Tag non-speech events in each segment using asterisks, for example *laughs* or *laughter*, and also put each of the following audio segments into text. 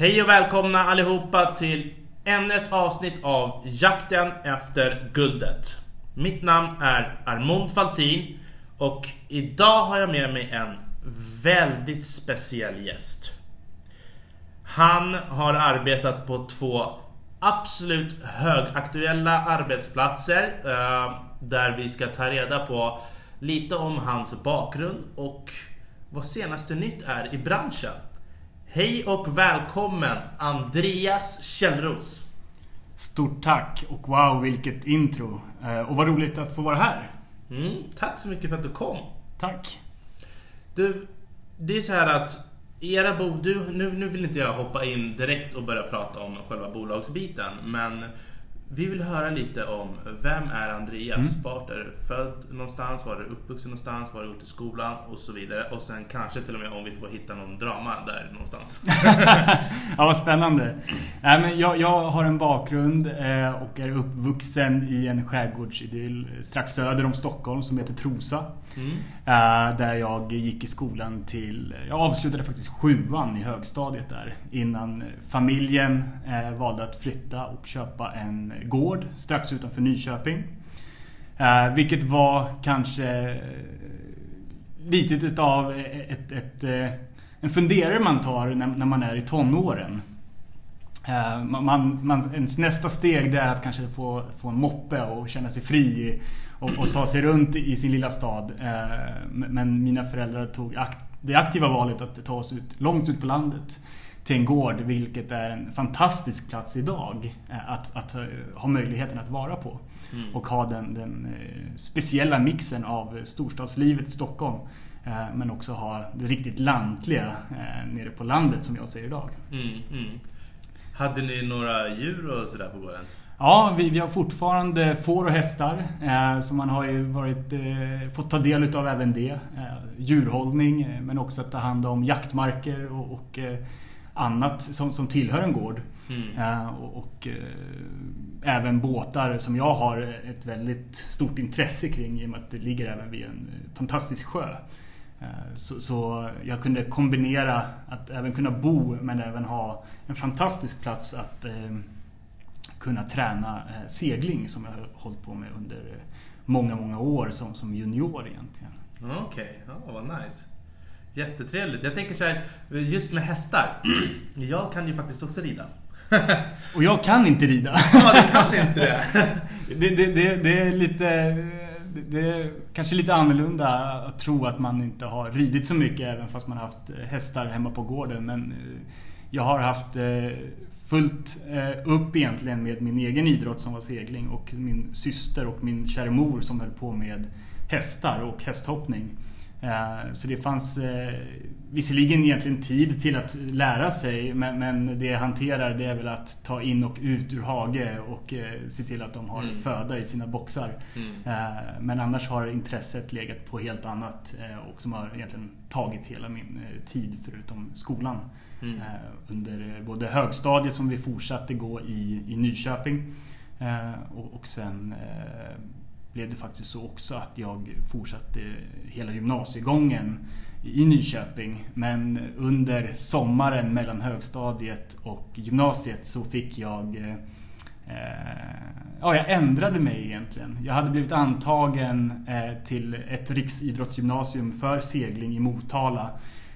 Hej och välkomna allihopa till ännu ett avsnitt av Jakten efter guldet. Mitt namn är Armond Faltin och idag har jag med mig en väldigt speciell gäst. Han har arbetat på två absolut högaktuella arbetsplatser eh, där vi ska ta reda på lite om hans bakgrund och vad senaste nytt är i branschen. Hej och välkommen Andreas Källros. Stort tack och wow vilket intro. Eh, Och vad roligt att få vara här. Mm, tack så mycket för att du kom. Tack. Du, det är så här att era bo, du, nu, nu vill inte jag hoppa in direkt och börja prata om själva bolagsbiten, men vi vill höra lite om vem är Andreas? Mm. Vart är du född någonstans? Var är du uppvuxen någonstans? Var har du gått i skolan? Och så vidare. Och sen kanske till och med om vi får hitta någon drama där någonstans. *laughs* Ja, vad spännande. Nej, men jag, jag har en bakgrund eh, och är uppvuxen i en skärgårdsidyll strax söder om Stockholm som heter Trosa. Mm. Eh, Där jag gick i skolan till... Jag avslutade faktiskt sjuan i högstadiet där. Innan familjen eh, valde att flytta och köpa en gård strax utanför Nyköping. Eh, vilket var kanske eh, lite utav ett, ett, eh, en funderare man tar när, man är i tonåren. Man, man, ens nästa steg det är att kanske få, få en moppe och känna sig fri och, och ta sig runt i sin lilla stad. Men mina föräldrar tog akt, det aktiva valet att ta oss ut, långt ut på landet till en gård, vilket är en fantastisk plats idag eh, att, att eh, ha möjligheten att vara på. Mm. Och ha den, den eh, speciella mixen av storstadslivet i Stockholm men också ha det riktigt lantliga nere på landet som jag ser idag. Mm, mm. Hade ni några djur och sådär på gården? Ja, vi, vi har fortfarande får och hästar. Eh, så man har ju varit, eh, fått ta del utav även det. Eh, djurhållning, men också att ta hand om jaktmarker och, och annat som, som tillhör en gård. Mm. Eh, och och eh, även båtar som jag har ett väldigt stort intresse kring i och med att det ligger även vid en eh, fantastisk sjö. Så, så jag kunde kombinera att även kunna bo men även ha en fantastisk plats att kunna träna segling som jag har hållit på med under många, många år som, som junior egentligen. Okej, ja, vad nice. Jättetrevligt. Jag tänker så här, just med hästar. *clears throat* Jag kan ju faktiskt också rida. *laughs* Och jag kan inte rida. *laughs* Ja, du kan inte det. *laughs* Det, det, det, det är lite... Det är kanske lite annorlunda att tro att man inte har ridit så mycket även fast man har haft hästar hemma på gården. Men eh, jag har haft eh, fullt eh, upp egentligen med min egen idrott som var segling och min syster och min kära mor som höll på med hästar och hästhoppning. Eh, Så det fanns eh, visserligen egentligen tid till att lära sig men, men det jag hanterar det är väl att ta in och ut ur hage och eh, se till att de har Mm. föda i sina boxar. Mm. Men annars har intresset legat på helt annat och som har egentligen tagit hela min tid förutom skolan. Mm. Under både högstadiet som vi fortsatte gå i, i Nyköping och, sen blev det faktiskt så också att jag fortsatte hela gymnasiegången i Nyköping. Men under sommaren mellan högstadiet och gymnasiet så fick jag eh, Ja, jag ändrade mig egentligen. Jag hade blivit antagen eh, till ett riksidrottsgymnasium för segling i Motala.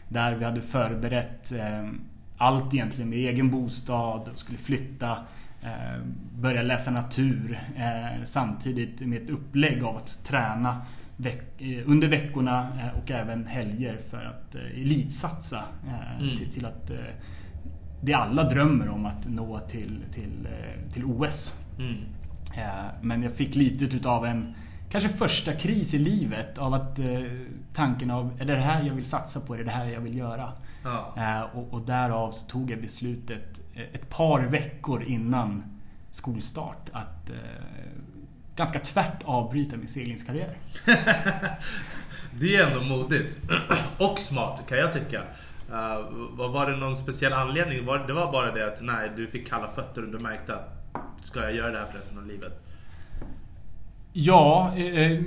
Där vi hade förberett eh, allt egentligen med egen bostad och skulle flytta. Eh, börja läsa natur eh, samtidigt med ett upplägg av att träna eh, under veckorna och även helger för att elitsatsa Mm. till, till att det alla drömmer om att nå till, till, till OS. Mm. Men jag fick lite utav en kanske första kris i livet av att tanken av är det här jag vill satsa på? Är det här jag vill göra? Ja. Eh, Och, och därav så tog jag beslutet eh, ett par veckor innan skolstart att eh, ganska tvärt avbryta min seglingskarriär. *laughs* Det är ändå modigt. *clears throat* Och smart kan jag tycka. Uh, var var det någon speciell anledning? Var, det var bara det att nej, du fick kalla fötter och du märkte att ska jag göra det här för resten av livet? Ja, eh,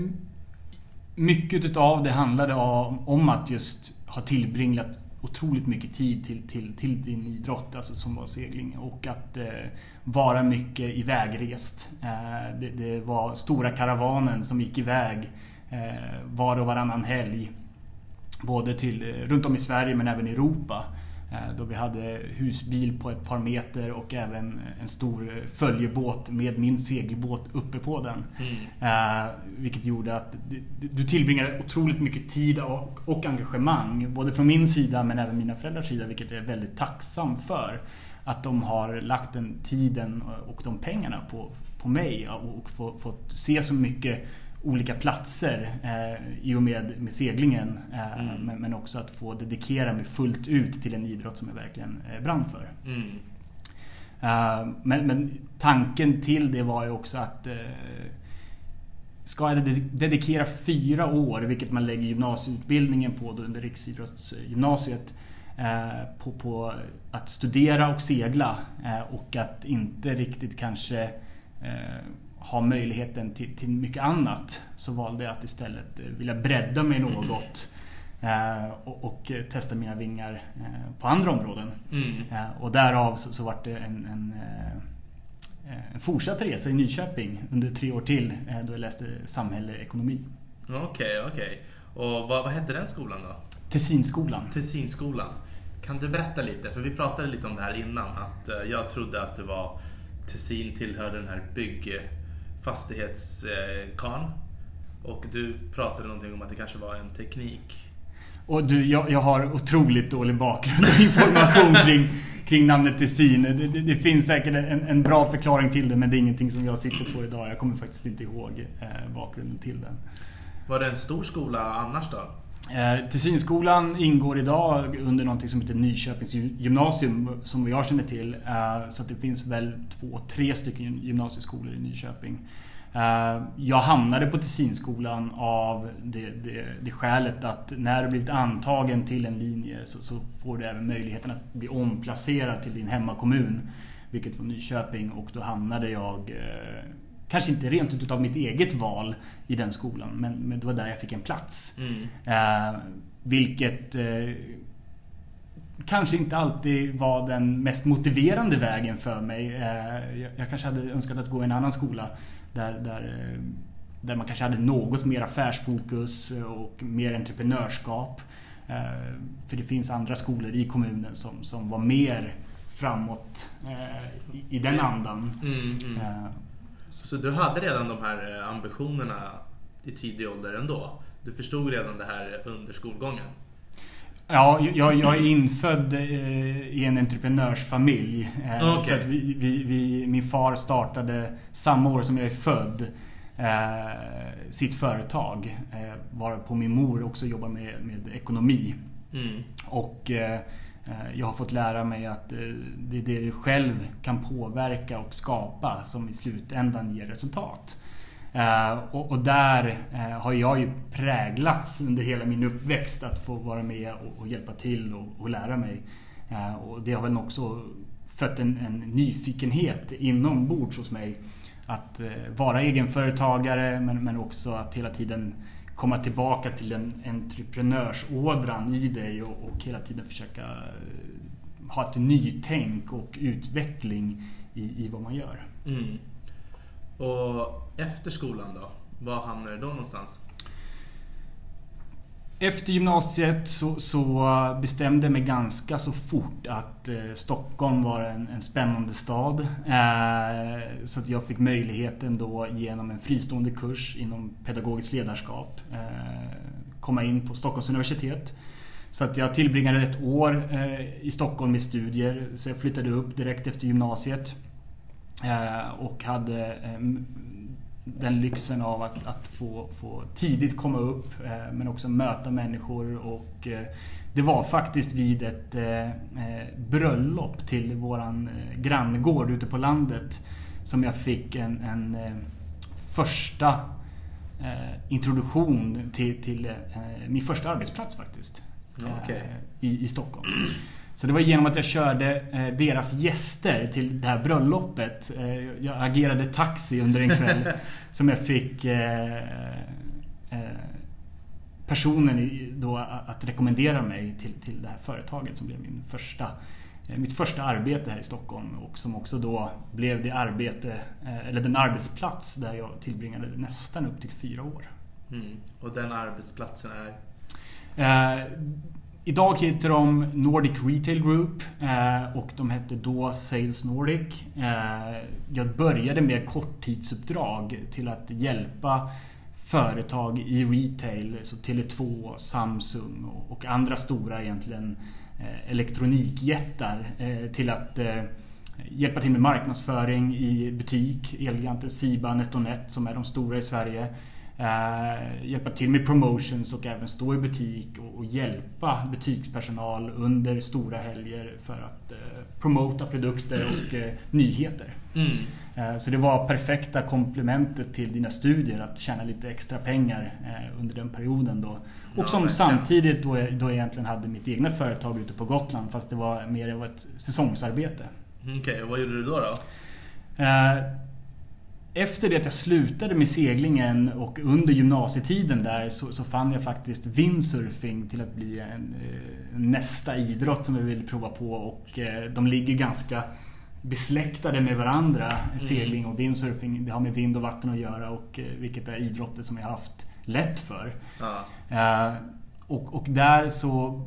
mycket utav det handlade om, om att just ha tillbringat otroligt mycket tid till, till, till din idrott, alltså som var segling. Och att eh, vara mycket ivägrest. Eh, det, det, var stora karavanen som gick iväg eh, var och varannan helg. Både till, eh, runt om i Sverige men även i Europa. Eh, då vi hade husbil på ett par meter och även en stor följebåt med min segelbåt uppe på den. Mm. vilket gjorde att du tillbringade otroligt mycket tid och, engagemang. Både från min sida men även mina föräldrars sida. Vilket jag är väldigt tacksam för. Att de har lagt den tiden och de pengarna på, på mig och fått se så mycket olika platser eh, i och med, med seglingen. Eh, mm. men, men, också att få dedikera mig fullt ut till en idrott som jag verkligen eh, brann för. Mm. Eh, men, men, tanken till det var ju också att eh, Ska jag dedikera fyra år, vilket man lägger gymnasieutbildningen på då under Riksidrottsgymnasiet eh, på, på, att studera och segla och att inte riktigt kanske ha möjligheten till, till mycket annat så valde jag att istället eh, vilja bredda mig något. Eh, och, och, testa mina vingar eh, på andra områden. Mm. Eh, och därav så, så vart det en, en, eh, en, fortsatt resa i Nyköping under tre år till eh, då jag läste samhälle och ekonomi. Okej, okay, okej. Okay. Och vad, vad hette den skolan då? Tessinskolan. Tessinskolan. Kan du berätta lite? För vi pratade lite om det här innan. Att jag trodde att det var Tessin tillhörde den här bygg fastighetskarn. Och du pratade någonting om att det kanske var en teknik. Och du, jag, jag har otroligt dålig bakgrund och information *laughs* kring, kring namnet Tessin. Det, det, det, finns säkert en, en, bra förklaring till det men det är ingenting som jag sitter på idag. Jag kommer faktiskt inte ihåg eh, bakgrunden till den. Var det en stor skola annars då? Eh, Tessinskolan ingår idag under något som heter Nyköpings gymnasium som jag känner till. Eh, så att det finns väl två, tre stycken gymnasieskolor i Nyköping. Eh, jag hamnade på Tessinskolan av det, det, det skälet att när du blivit antagen till en linje så, så, får du även möjligheten att bli omplacerad till din hemmakommun. Vilket var Nyköping och då hamnade jag Kanske inte rent utav mitt eget val i den skolan men, men det var där jag fick en plats. Mm. Eh, vilket eh, kanske inte alltid var den mest motiverande vägen för mig. Eh, jag, jag, kanske hade önskat att gå i en annan skola där, där, eh, där man kanske hade något mer affärsfokus och mer entreprenörskap. Eh, för det finns andra skolor i kommunen som, som var mer framåt eh, i, i den andan. Mm, mm. Så du hade redan de här eh, ambitionerna i tidig ålder ändå? Du förstod redan det här under skolgången? Ja, jag, jag är infödd eh, i en entreprenörsfamilj. Eh, okay. Så att vi, vi, vi, min far startade samma år som jag är född sitt företag. Varpå min mor också jobbar med, med ekonomi. Mm. Och Eh, Eh, jag har fått lära mig att eh, det är det du själv kan påverka och skapa som i slutändan ger resultat. Eh, och där har jag ju präglats under hela min uppväxt att få vara med och hjälpa till och lära mig. Och det har väl också fött en, en nyfikenhet inombords hos mig. Att vara egenföretagare men också att hela tiden komma tillbaka till en entreprenörsådran i dig och, och hela tiden försöka eh, ha ett nytänk och utveckling i, i vad man gör. Mm. Och efter skolan då? Var hamnar du då någonstans? Efter gymnasiet så, så, eh, bestämde jag mig ganska så fort att eh, Stockholm var en, en spännande stad. Eh, så att jag fick möjligheten då genom en fristående kurs inom pedagogiskt ledarskap eh, komma in på Stockholms universitet. Så att jag tillbringade ett år eh, i Stockholm med studier. Så jag flyttade upp direkt efter gymnasiet. Eh, och hade eh, den lyxen av att, att få, få, tidigt komma upp eh, men också möta människor och eh, det var faktiskt vid ett eh, bröllop till våran granngård ute på landet som jag fick en, en första introduktion till, till min första arbetsplats faktiskt. Okay. I, I Stockholm. Så det var genom att jag körde eh, deras gäster till det här bröllopet. Eh, jag agerade taxi under en kväll. *laughs* som jag fick eh, personen då att rekommendera mig till, till det här företaget som blev min första, mitt första arbete här i Stockholm och som också då blev det arbete, eller den arbetsplats där jag tillbringade nästan upp till fyra år. Mm. Och den arbetsplatsen är? Idag heter de Nordic Retail Group eh, och de hette då Sales Nordic. Eh, jag började med korttidsuppdrag till att hjälpa företag i retail, så Tele2, Samsung och andra stora egentligen eh, elektronikjättar till att hjälpa till med marknadsföring i butik. Elgiganten Siba, NetOnNet som är de stora i Sverige. Hjälpa till med promotions och även stå i butik och hjälpa butikspersonal under stora helger för att promota produkter och nyheter. Mm. Eh, så det var perfekta komplementet till dina studier att tjäna lite extra pengar eh, under den perioden då. Och som samtidigt då, då egentligen hade mitt egna företag ute på Gotland fast det var mer av ett säsongsarbete. Okej, okay, vad gjorde du då? då? Eh, efter det att jag slutade med seglingen och under gymnasietiden där så, så fann jag faktiskt windsurfing till att bli en, en nästa idrott som jag ville prova på och de ligger ganska besläktade med varandra. Mm. Segling och windsurfing. Det har med vind och vatten att göra och eh, vilket är idrotter som jag haft lätt för. Ja. Och, och där så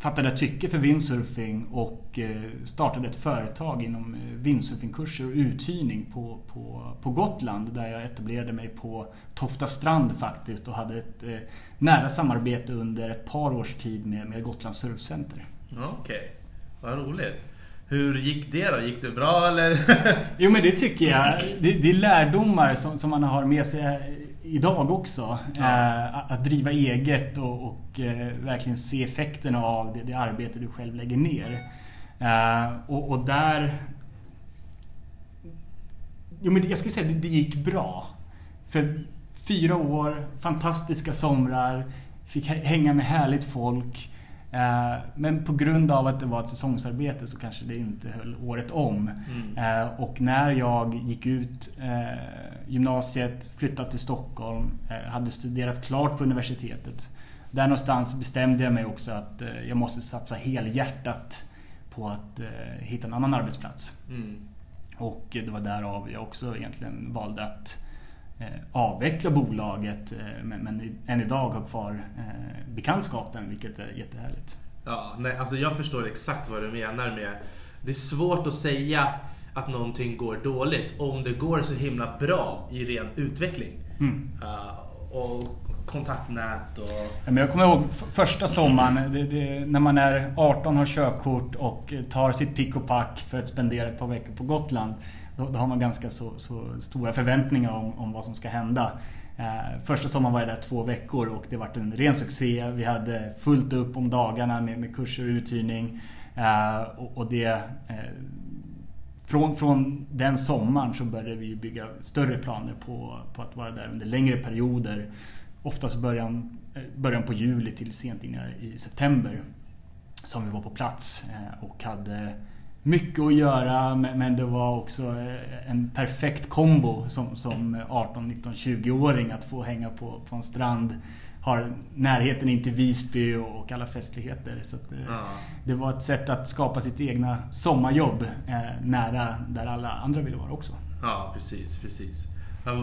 fattade jag tycke för windsurfing och eh, startade ett företag inom windsurfingkurser och uthyrning på, på, på Gotland där jag etablerade mig på Tofta strand faktiskt och hade ett nära samarbete under ett par års tid med, med Gotlands surfcenter. Okej, okay. vad roligt. Hur gick det då? Gick det bra eller? *laughs* jo men det tycker jag. Det, det är lärdomar som, som, man har med sig idag också. Ja. Eh, att driva eget och, och eh, verkligen se effekterna av det, det, arbete du själv lägger ner. Eh, och, och, där... Jo men jag skulle säga att det, det gick bra. För fyra år, fantastiska somrar, fick hänga med härligt folk. Eh, men på grund av att det var ett säsongsarbete så kanske det inte höll året om. Mm. Eh, och när jag gick ut eh, gymnasiet, flyttade till Stockholm, hade studerat klart på universitetet. Där någonstans bestämde jag mig också att jag måste satsa helhjärtat på att hitta en annan arbetsplats. Mm. Och det var därav jag också egentligen valde att avveckla bolaget eh, men än idag har kvar eh, bekantskapen vilket är jättehärligt. Ja, nej, alltså jag förstår exakt vad du menar med Det är svårt att säga att någonting går dåligt om det går så himla bra i ren utveckling. Mm. Uh, och kontaktnät och... Ja, men jag kommer ihåg första sommaren det, det, när man är 18 har körkort och tar sitt pick och pack för att spendera ett par veckor på Gotland. Då, då har man ganska så, så, stora förväntningar om, om vad som ska hända. Eh, första sommaren var jag där två veckor och det var en ren succé. Vi hade fullt upp om dagarna med, med kurser och uthyrning. Eh, och, och, det, eh, från, från den sommaren så började vi bygga större planer på, på att vara där under längre perioder. Oftast början, eh, början på juli till sent in i september. Som vi var på plats eh, och hade mycket att göra men det var också eh, en perfekt kombo som, som 18, 19, 20-åring att få hänga på, på en strand. Har närheten in till Visby och alla festligheter. Så det, ja. det, var ett sätt att skapa sitt egna sommarjobb eh, nära där alla andra ville vara också. Ja, precis. precis.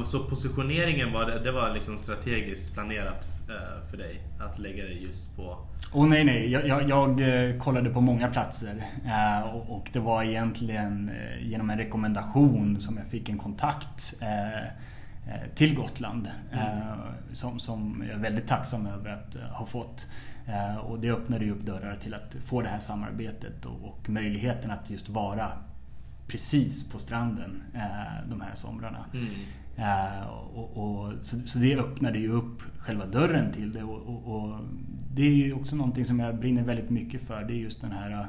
Så positioneringen var, det var liksom strategiskt planerat eh, för dig? Att lägga dig just på... Oh, nej, nej. Jag, jag, jag eh, kollade på många platser. Eh, och det var egentligen genom en rekommendation som jag fick en kontakt till Gotland. Mm. Som, som jag är väldigt tacksam över att ha fått. Och det öppnade ju upp dörrar till att få det här samarbetet och, och möjligheten att just vara precis på stranden de här somrarna. Mm. Uh, och, och, så, så, det öppnade ju upp själva dörren till det och, och, det är ju också någonting som jag brinner väldigt mycket för. Det är just den här uh,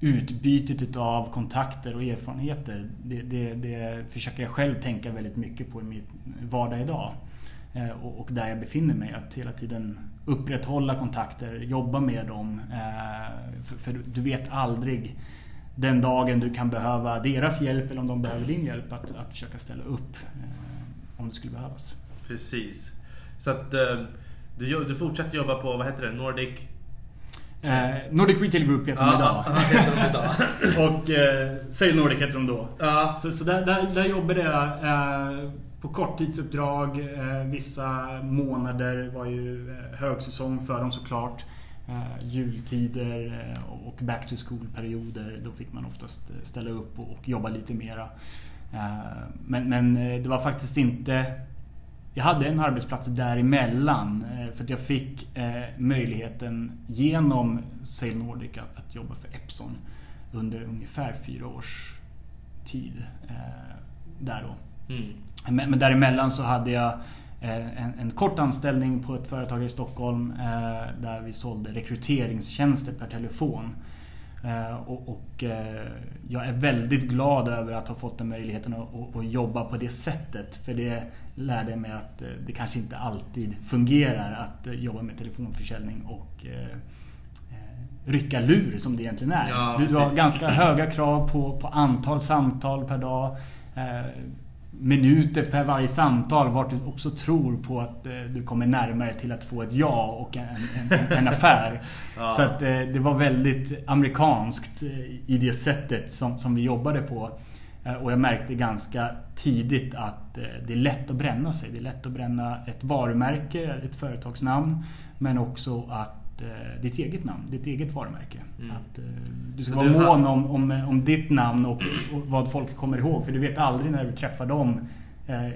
utbytet av kontakter och erfarenheter. Det, det, det, försöker jag själv tänka väldigt mycket på i min vardag idag. Och, där jag befinner mig. Att hela tiden upprätthålla kontakter, jobba med dem. För, för du vet aldrig den dagen du kan behöva deras hjälp eller om de behöver din hjälp att, att försöka ställa upp om det skulle behövas. Precis. Så att eh, Du, du fortsätter jobba på, vad heter det, Nordic? Eh, Nordic Retail Group heter de idag. *laughs* Och eh, Sail Nordic heter de då. ja. Så, så där, där, där jobbade jag eh, på korttidsuppdrag. Eh, vissa månader var ju eh, högsäsong för dem såklart. Eh, jultider eh, och back to school-perioder. Då fick man oftast eh, ställa upp och, jobba lite mera. Men, men det var faktiskt inte... Jag hade en arbetsplats däremellan. För att jag fick möjligheten genom Sail Nordic att, jobba för Epson under ungefär fyra års tid. Där då. Mm. Men, men däremellan så hade jag en, en kort anställning på ett företag i Stockholm eh, där vi sålde rekryteringstjänster per telefon. Eh, och och eh, jag är väldigt glad över att ha fått den möjligheten att, att, att jobba på det sättet. För det lärde mig att eh, det kanske inte alltid fungerar att eh, jobba med telefonförsäljning och eh, eh, rycka lur som det egentligen är. Ja, du, du har ganska höga krav på, på antal samtal per dag. Minuter per varje samtal vart du också tror på att eh, du kommer närmare till att få ett ja och en, en, en affär. *laughs* Ja. Så att eh, det var väldigt amerikanskt eh, i det sättet som, som vi jobbade på. Och jag märkte ganska tidigt att det är lätt att bränna sig. Det är lätt att bränna ett varumärke, ett företagsnamn. Men också att ditt eget namn, ditt eget varumärke. Mm. Att, eh, du ska Så vara du mån om, om, om ditt namn och, och vad folk kommer ihåg. För du vet aldrig när du träffar dem eh,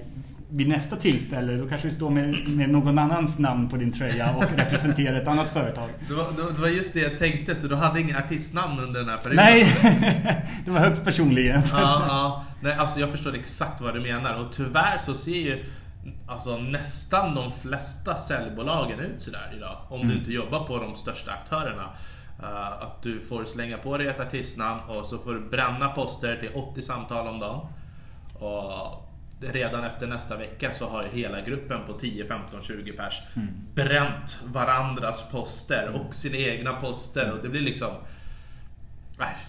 vid nästa tillfälle. Då kanske du står med, med någon annans namn på din tröja och *laughs* representerar ett annat företag. Det, var, det var just det jag tänkte, så du hade inga artistnamn under den här perioden? Nej, *laughs* det var högst personligen. Ja, ja. Nej, alltså jag förstår exakt vad du menar och tyvärr så ser ju alltså, nästan de flesta säljbolagen ut sådär idag. Om du Mm. inte jobbar på de största aktörerna. Eh, att du får slänga på dig ett artistnamn och så får du bränna poster till 80 samtal om dagen. Och redan efter nästa vecka så har ju hela gruppen på 10, 15, 20 pers Mm. bränt varandras poster och sina egna poster och det blir liksom...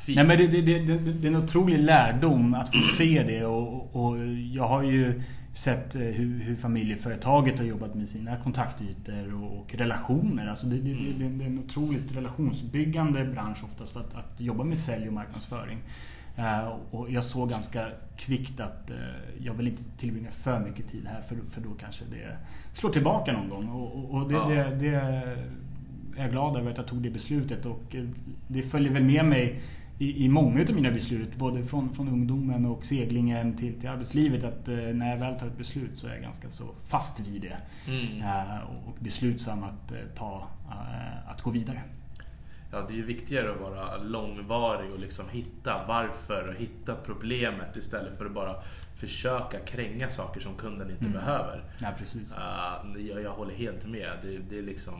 Fy. Nej men det, det, det, det, det är en otrolig lärdom att få se det och, och jag har ju sett eh, hur, hur familjeföretaget har jobbat med sina kontaktytor och, och relationer. Alltså det, det, det, det är en otroligt relationsbyggande bransch oftast att, att jobba med sälj och marknadsföring. Eh, och jag såg ganska kvickt att eh, jag vill inte tillbringa för mycket tid här för, för då kanske det slår tillbaka någon gång. Och, och, och det, Ja. det, det är jag glad över att jag tog det beslutet och det följer väl med mig i, i många av mina beslut, både från, från ungdomen och seglingen till, till arbetslivet, att eh, när jag väl tar ett beslut så är jag ganska så fast vid det. Mm. Eh, och beslutsam att, eh, ta, eh, att gå vidare. Ja, det är ju viktigare att vara långvarig och liksom hitta varför och hitta problemet istället för att bara försöka kränga saker som kunden inte Mm. behöver. Ja, precis. Uh, jag, jag håller helt med. Det, det är liksom...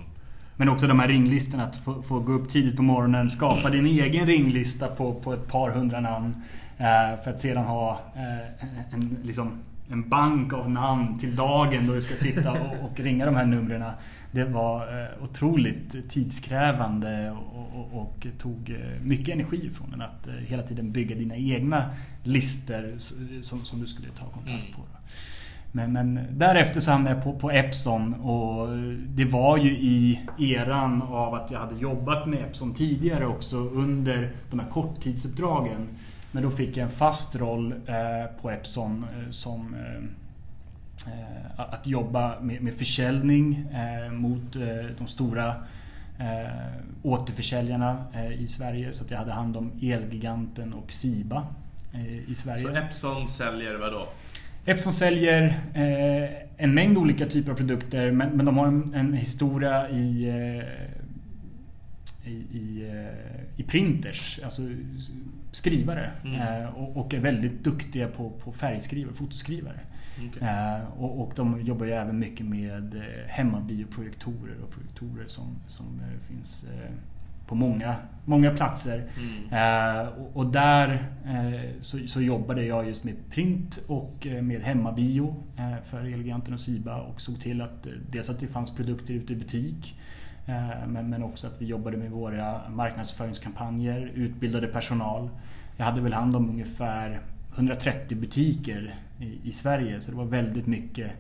Men också de här ringlistorna, att få, få gå upp tidigt på morgonen, skapa din egen ringlista på, på ett par hundra namn. Eh, för att sedan ha eh, en, liksom, en bank av namn till dagen då du ska sitta och, och ringa de här numren. Det var eh, otroligt tidskrävande och, och, och tog eh, mycket energi från en att eh, hela tiden bygga dina egna listor som, som du skulle ta kontakt Mm. på. Då. Men, men därefter så hamnade jag på, på Epson och det var ju i eran av att jag hade jobbat med Epson tidigare också under de här korttidsuppdragen. Men då fick jag en fast roll eh, på Epson eh, som eh, eh att jobba med, med försäljning eh, mot eh, de stora eh, återförsäljarna eh, i Sverige. Så att jag hade hand om Elgiganten och Siba eh, i Sverige. Så Epson säljer vad då? Epson säljer eh, en mängd olika typer av produkter men, men de har en, en historia i, eh, i, i, eh, i printers, alltså skrivare. Mm. Eh, och, och är väldigt duktiga på, på färgskrivare, fotoskrivare. Okej. Eh, och, och de jobbar ju även mycket med eh, hemmabioprojektorer och projektorer som, som finns på många, många platser. Mm. Eh, och, och där eh, så, så jobbade jag just med print och eh, med hemmabio eh, för Eleganten och Siba och såg till att eh, dels att det fanns produkter ute i butik men, men också att vi jobbade med våra marknadsföringskampanjer, utbildade personal. Jag hade väl hand om ungefär 130 butiker i, i Sverige så det var väldigt mycket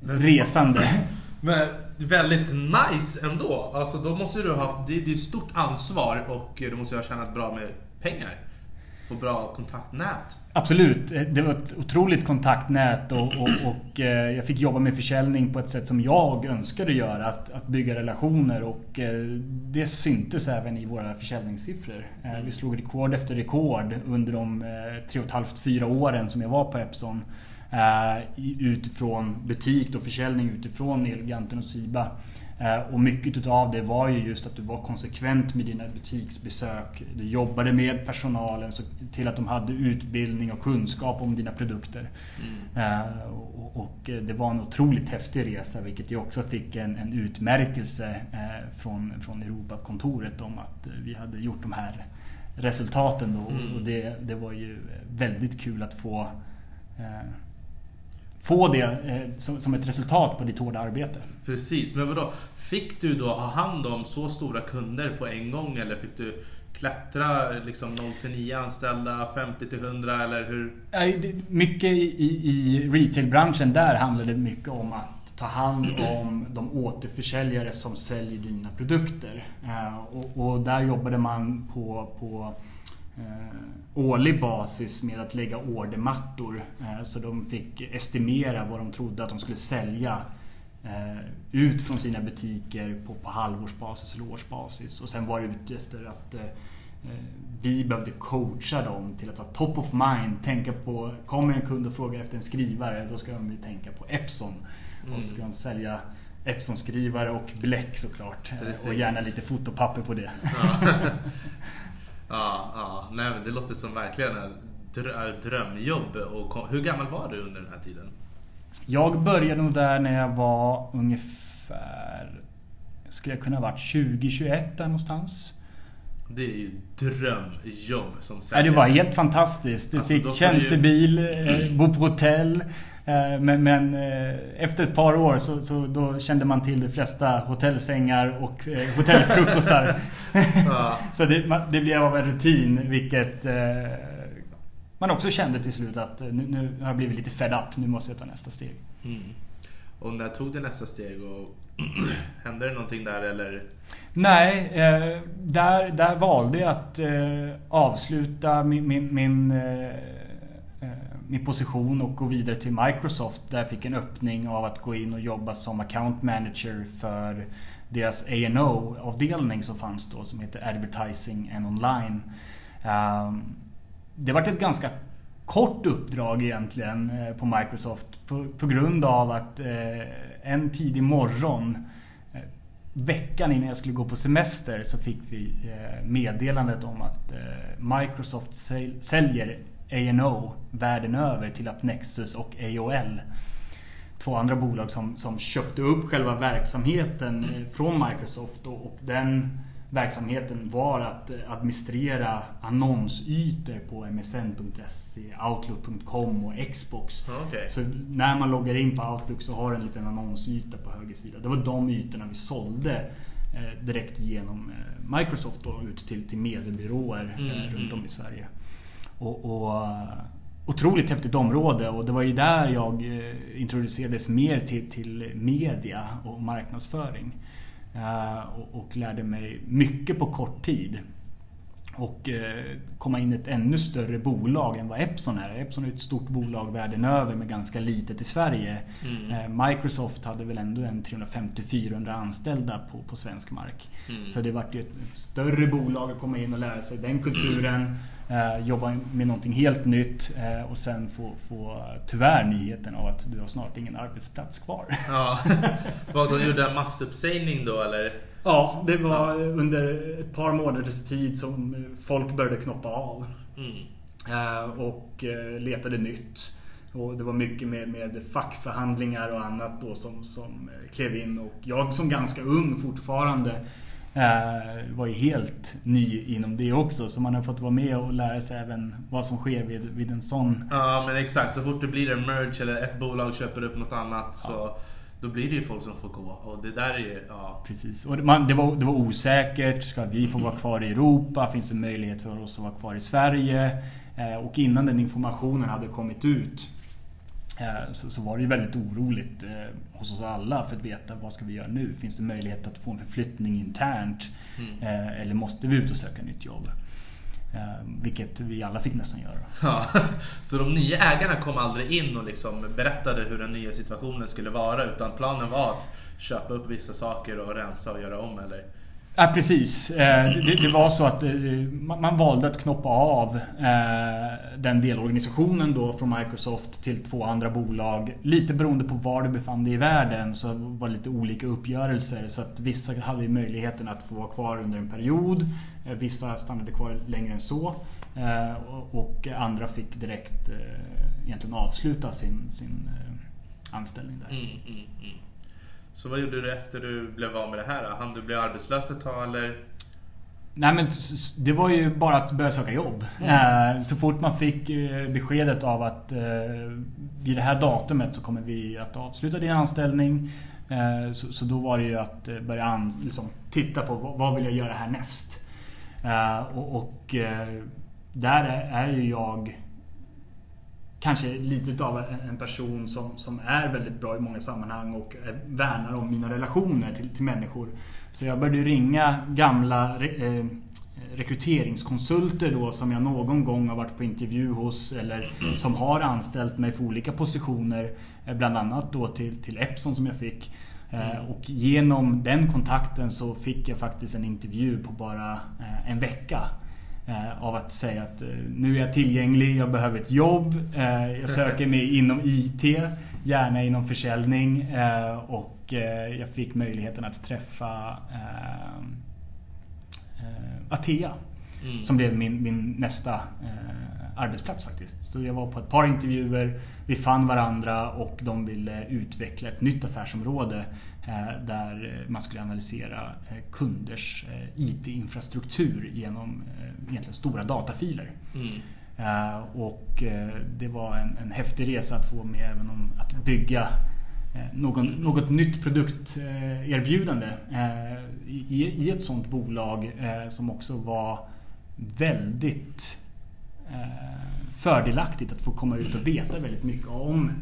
resande. *laughs* Men väldigt nice ändå. Alltså då måste du ha haft, det, det är ett stort ansvar och du måste ha tjänat bra med pengar. Få bra kontaktnät. Absolut. Det var ett otroligt kontaktnät och, och, och eh, jag fick jobba med försäljning på ett sätt som jag önskade göra. Att, att bygga relationer och eh, det syntes även i våra försäljningssiffror. Eh, vi slog rekord efter rekord under de tre och ett halvt, fyra åren som jag var på Epson. Utifrån butik och försäljning utifrån Elgiganten och Siba. Eh, och mycket utav det var ju just att du var konsekvent med dina butiksbesök. Du jobbade med personalen till att de hade utbildning och kunskap om dina produkter. Mm. Eh, och det var en otroligt häftig resa vilket jag också fick en, en utmärkelse eh, från, från Europakontoret om att vi hade gjort de här resultaten. Då. Mm. Och det, det var ju väldigt kul att få få det eh, som ett resultat på ditt hårda arbete. Precis, men vadå? Fick du då ha hand om så stora kunder på en gång eller fick du klättra liksom 0 till 9 anställda, 50 till 100 eller hur? Mycket i, i retailbranschen där handlade det mycket om att ta hand om de återförsäljare som säljer dina produkter. Eh, och, och där jobbade man på, på Eh, årlig basis med att lägga ordermattor. Eh, så de fick estimera vad de trodde att de skulle sälja eh, ut från sina butiker på, på halvårsbasis eller årsbasis. Och sen var det ute efter att vi behövde coacha dem till att vara top of mind. Tänka på, kommer en kund och frågar efter en skrivare, då ska de tänka på Epson. Mm. Och så ska de sälja Epson-skrivare och bläck såklart. Precis. Och gärna lite fotopapper på det. Ja. *laughs* *laughs* Ja, ja. Nej, men det låter som verkligen ett drömjobb. Och hur gammal var du under den här tiden? Jag började nog där när jag var ungefär... Skulle jag kunna ha varit 20-21 där någonstans. Det är ju drömjobb som säljare. Ja, det var helt fantastiskt. Du alltså, fick tjänstebil, ju... Eh, bo på hotell. Eh, men, men, eh, efter ett par år så, så, då kände man till de flesta hotellsängar och eh, hotellfrukostar. *laughs* Ja. *laughs* så det, det blev av en rutin vilket man också kände till slut att nu, nu har jag blivit lite fed up, nu måste jag ta nästa steg. Mm. Och när tog du nästa steg och *clears throat* hände det någonting där eller? Nej, där, där valde jag att avsluta min, min, min min position och gå vidare till Microsoft där jag fick en öppning av att gå in och jobba som account manager för deras A&O avdelning som fanns då som heter Advertising and Online. Ehm, det var ett ganska kort uppdrag egentligen eh, på Microsoft på, på grund av att eh, en tidig morgon eh, veckan innan jag skulle gå på semester så fick vi meddelandet om att Microsoft säljer A&O världen över till AppNexus och AOL. Två andra bolag som, som köpte upp själva verksamheten eh, från Microsoft och, och den verksamheten var att eh, administrera annonsytor på msn.se, outlook.com och Xbox. Okay. Så när man loggar in på Outlook så har det en liten annonsyta på höger sida. Det var de ytorna vi sålde eh, direkt genom Microsoft då, ut till, till mediebyråer mm, runt om mm. i Sverige. Och, och, otroligt häftigt område och det var ju där jag eh, introducerades mer till, till media och marknadsföring. Uh, och, och, lärde mig mycket på kort tid. Och uh, komma in i ett ännu större bolag än vad Epson är. Epson är ett stort bolag världen över med ganska litet i Sverige. Mm. Microsoft hade väl ändå en 350-400 anställda på, på svensk mark. Mm. Så det vart ju ett, ett, större bolag att komma in och lära sig den kulturen. Eh, jobba med någonting helt nytt eh, och sen få, få tyvärr nyheten av att du har snart ingen arbetsplats kvar. Ja. *laughs* Vad, de gjorde en massuppsägning då eller? Ja, det var ja. under ett par månaders tid som folk började knoppa av. Mm. Eh, och eh, letade nytt. Och det var mycket med, med fackförhandlingar och annat då som, som klev in. Och jag som ganska ung fortfarande Eh, var ju helt ny inom det också. Så man har fått vara med och lära sig även vad som sker vid, vid en sån... Ja men exakt, så fort det blir en merge eller ett bolag köper upp något annat ja. så då blir det ju folk som får gå. Och det där är ju... Ja. Precis. Och man, det, var, det var osäkert. Ska vi få vara kvar i Europa? Finns det möjlighet för oss att vara kvar i Sverige? Eh, och innan den informationen hade kommit ut eh, så, så var det ju väldigt oroligt eh, hos oss alla för att veta vad ska vi göra nu? Finns det möjlighet att få en förflyttning internt? Mm. Eh, eller måste vi ut och söka nytt jobb? Eh, vilket vi alla fick nästan göra. *laughs* Ja, så de nya ägarna kom aldrig in och liksom berättade hur den nya situationen skulle vara utan planen var att köpa upp vissa saker och rensa och göra om eller? Ja, precis. Eh, det, det var så att eh, man valde att knoppa av eh, den delorganisationen då från Microsoft till två andra bolag. Lite beroende på var du befann dig i världen så var det lite olika uppgörelser. Så att vissa hade möjligheten att få vara kvar under en period. Vissa stannade kvar längre än så. Och andra fick direkt egentligen avsluta sin, sin anställning där. Mm, mm, mm. Så vad gjorde du efter du blev av med det här? Han du bli arbetslös ett tag eller? Nej men det var ju bara att börja söka jobb. Mm. Så fort man fick eh, beskedet av att eh, vid det här datumet så kommer vi att avsluta din anställning. Så då var det ju att börja liksom, titta på vad vill jag göra härnäst. Och där är ju jag kanske lite av en person som, som är väldigt bra i många sammanhang och värnar om mina relationer till, till människor. Så jag började ringa gamla re, eh, rekryteringskonsulter då som jag någon gång har varit på intervju hos eller som har anställt mig för olika positioner. Eh, bland annat då till, till Epson som jag fick. Eh, och genom den kontakten så fick jag faktiskt en intervju på bara eh, en vecka. Eh, av att säga att eh, nu är jag tillgänglig, jag behöver ett jobb, eh, jag söker mig inom IT, gärna inom försäljning och jag fick möjligheten att träffa Atea. Mm. Som blev min, min nästa arbetsplats faktiskt. Så jag var på ett par intervjuer, vi fann varandra och de ville utveckla ett nytt affärsområde där man skulle analysera eh, kunders eh, IT-infrastruktur genom egentligen stora datafiler. Mm. Och det var en, en häftig resa att få med även om att bygga någon, något nytt produkterbjudande i, i ett sånt bolag som också var väldigt fördelaktigt att få komma ut och veta väldigt mycket om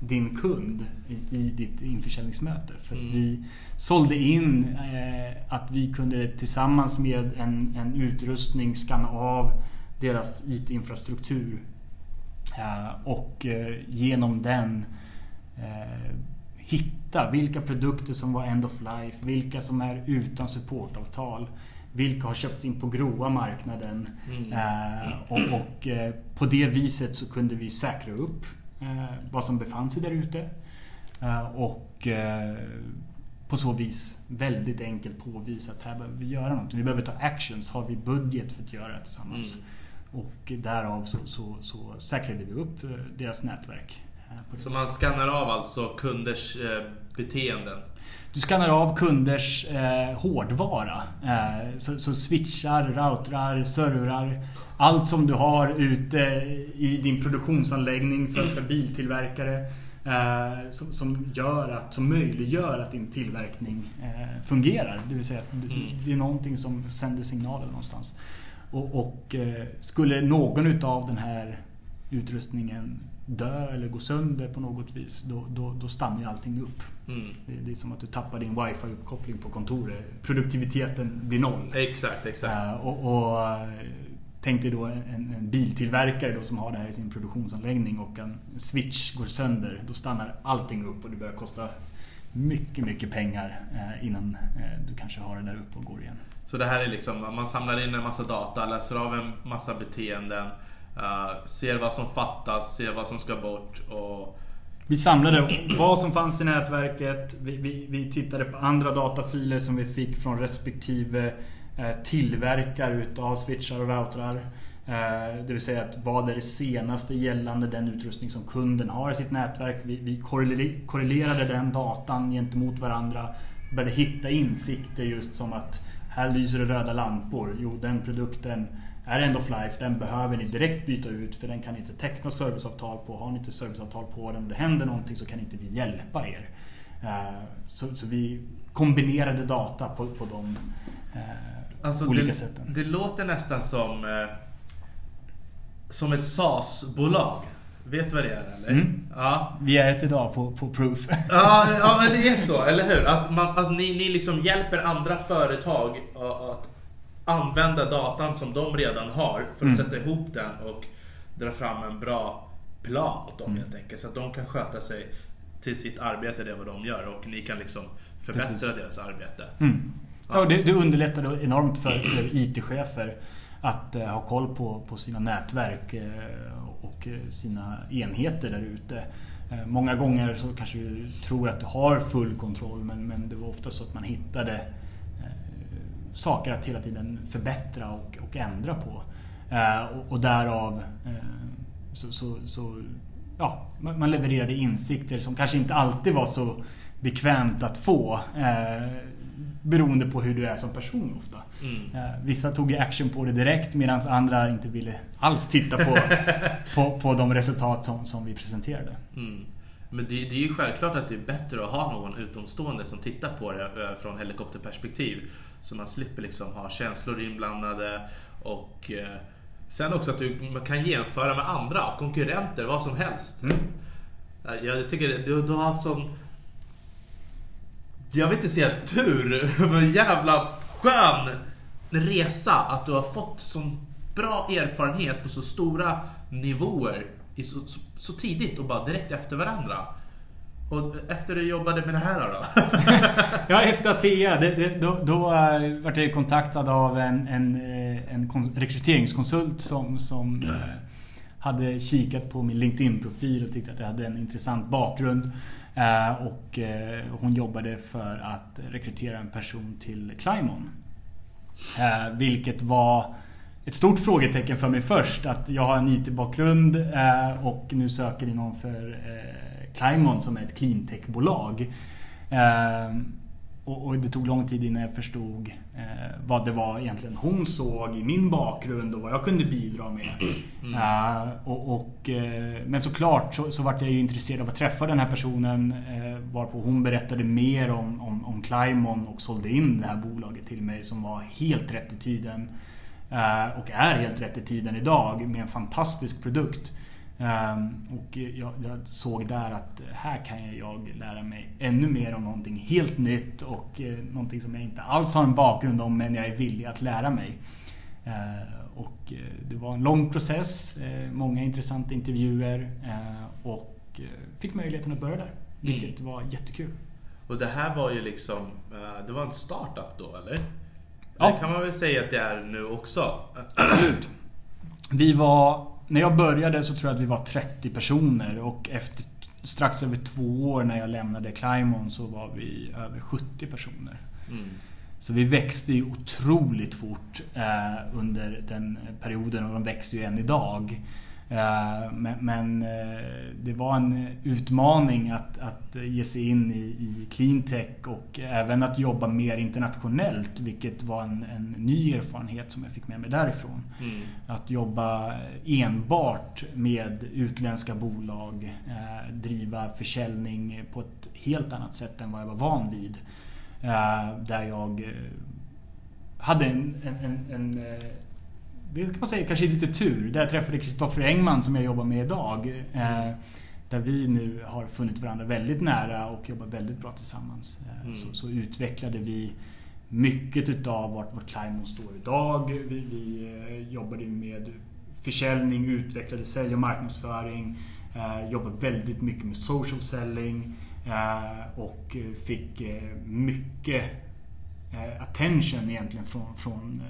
din kund i, i ditt införsäljningsmöte. För mm. vi sålde in eh, att vi kunde tillsammans med en, en utrustning skanna av deras IT-infrastruktur eh, och eh, genom den eh, hitta vilka produkter som var end of life, vilka som är utan supportavtal vilka har köpts in på grova marknaden. Mm. Eh, och, och eh, på det viset så kunde vi säkra upp vad som befann sig där ute. Eh, och eh, på så vis väldigt enkelt påvisa att här behöver vi göra något. Vi behöver ta actions. Har vi budget för att göra det tillsammans? Mm. Och därav så, så, så säkrade vi upp deras nätverk. Så man skannar av alltså kunders beteenden? Du skannar av kunders eh, hårdvara. Eh, så, så, switchar, routrar, servrar. Allt som du har ute i din produktionsanläggning för, för biltillverkare. Eh, som, som, gör att, som möjliggör att din tillverkning eh, fungerar. Det vill säga att du, mm. det är någonting som sänder signaler någonstans. Och, och eh, skulle någon utav den här utrustningen dö eller gå sönder på något vis, då, då, då stannar ju allting upp. Mm. Det, det, är som att du tappar din wifi-uppkoppling på kontoret. Produktiviteten blir noll. Exakt, exakt. Uh, och, och Tänk dig då en, en, biltillverkare då som har det här i sin produktionsanläggning och en switch går sönder. Då stannar allting upp och det börjar kosta mycket, mycket pengar eh, innan eh, du kanske har det där uppe och går igen. Så det här är liksom, man samlar in en massa data, läser av en massa beteenden, uh, ser vad som fattas, ser vad som ska bort och vi samlade vad som fanns i nätverket. Vi, vi, vi, tittade på andra datafiler som vi fick från respektive eh, tillverkare utav switchar och routrar. Eh, det vill säga att vad är det senaste gällande den utrustning som kunden har i sitt nätverk. Vi korrelerade den datan gentemot varandra. Började hitta insikter just som att här lyser det röda lampor. Jo, den produkten är end of life. Den behöver ni direkt byta ut för den kan inte teckna serviceavtal på. Har ni inte serviceavtal på den och det händer någonting så kan inte vi hjälpa er. Eh, så, så vi kombinerade data på, på de Alltså olika det, sätten. Det låter nästan som, eh, som ett SAS-bolag. Vet du vad det är eller? Mm. Ja. Vi är ett idag på, på Proof. *laughs* Ja, ja, men det är så, eller hur? Att, man, att ni, ni liksom hjälper andra företag att använda datan som de redan har för att Mm. sätta ihop den och dra fram en bra plan åt dem Mm. helt enkelt. Så att de kan sköta sig till sitt arbete, det är vad de gör och ni kan liksom förbättra Precis. deras arbete. Mm. Ja, och det, det underlättar då enormt för, för IT-chefer att eh, ha koll på, på sina nätverk eh, och eh, sina enheter där ute. Eh, många gånger så kanske du tror att du har full kontroll men, men det var ofta så att man hittade saker att hela tiden förbättra och, och ändra på. Eh, och, och därav eh, så, så, så ja, man levererade insikter som kanske inte alltid var så bekvämt att få. Eh, beroende på hur du är som person ofta. Mm. Eh, vissa tog ju action på det direkt medan andra inte ville alls titta på, *laughs* på, på de resultat som, som vi presenterade. Mm. Men det, det är ju självklart att det är bättre att ha någon utomstående som tittar på det eh, från helikopterperspektiv. Så man slipper liksom ha känslor inblandade och eh, sen också att du kan jämföra med andra, konkurrenter, vad som helst. Mm. Eh, Jag tycker du, du har haft sån... Jag vill inte säga tur, *laughs* men jävla skön resa att du har fått sån bra erfarenhet på så stora nivåer så, så, så tidigt och bara direkt efter varandra. Och efter du jobbade med det här då? *laughs* Ja, efter Atea, det, det, då, då äh, vart jag kontaktad av en, en, eh, en kon- rekryteringskonsult som, som äh, hade kikat på min LinkedIn-profil och tyckte att jag hade en intressant bakgrund. Äh, och äh, hon jobbade för att rekrytera en person till Climon. Äh, vilket var ett stort frågetecken för mig först. Att jag har en IT-bakgrund äh, och nu söker ni någon för äh, Climon som är ett cleantech-bolag. Eh, och, det tog lång tid innan jag förstod eh, vad det var egentligen hon såg i min bakgrund och vad jag kunde bidra med. Eh, och, och, eh, men såklart så, så vart jag ju intresserad av att träffa den här personen eh, varpå hon berättade mer om, om, om Climon och sålde in det här bolaget till mig som var helt rätt i tiden. Eh, och är helt rätt i tiden idag med en fantastisk produkt. Ehm, och jag, jag såg där att här kan jag lära mig ännu mer om någonting helt nytt och eh, någonting som jag inte alls har en bakgrund om men jag är villig att lära mig. Eh, och eh, det var en lång process, eh, många intressanta intervjuer eh, och eh, fick möjligheten att börja där. Vilket var jättekul. Och det här var ju liksom, eh, det var en startup då eller? Ja. Det kan man väl säga att det är nu också. Absolut. Vi var, när jag började så tror jag att vi var 30 personer och efter strax över två år när jag lämnade Climon så var vi över 70 personer. Mm. Så vi växte ju otroligt fort eh, under den perioden och de växer ju än idag. Eh, men men eh, det var en utmaning att, att ge sig in i, i cleantech och även att jobba mer internationellt vilket var en, en ny erfarenhet som jag fick med mig därifrån. Mm. Att jobba enbart med utländska bolag, eh, driva försäljning på ett helt annat sätt än vad jag var van vid. Där jag hade en, en, en, det kan man säga kanske lite tur. Där jag träffade Kristoffer Engman som jag jobbar med idag. Eh, där vi nu har funnit varandra väldigt nära och jobbar väldigt bra tillsammans. Eh, Mm. så, så utvecklade vi mycket utav vart vårt Climon står idag. Vi, vi eh, jobbade med försäljning, utvecklade sälj och marknadsföring. Jobbade väldigt mycket med social selling. Och fick mycket attention egentligen från, från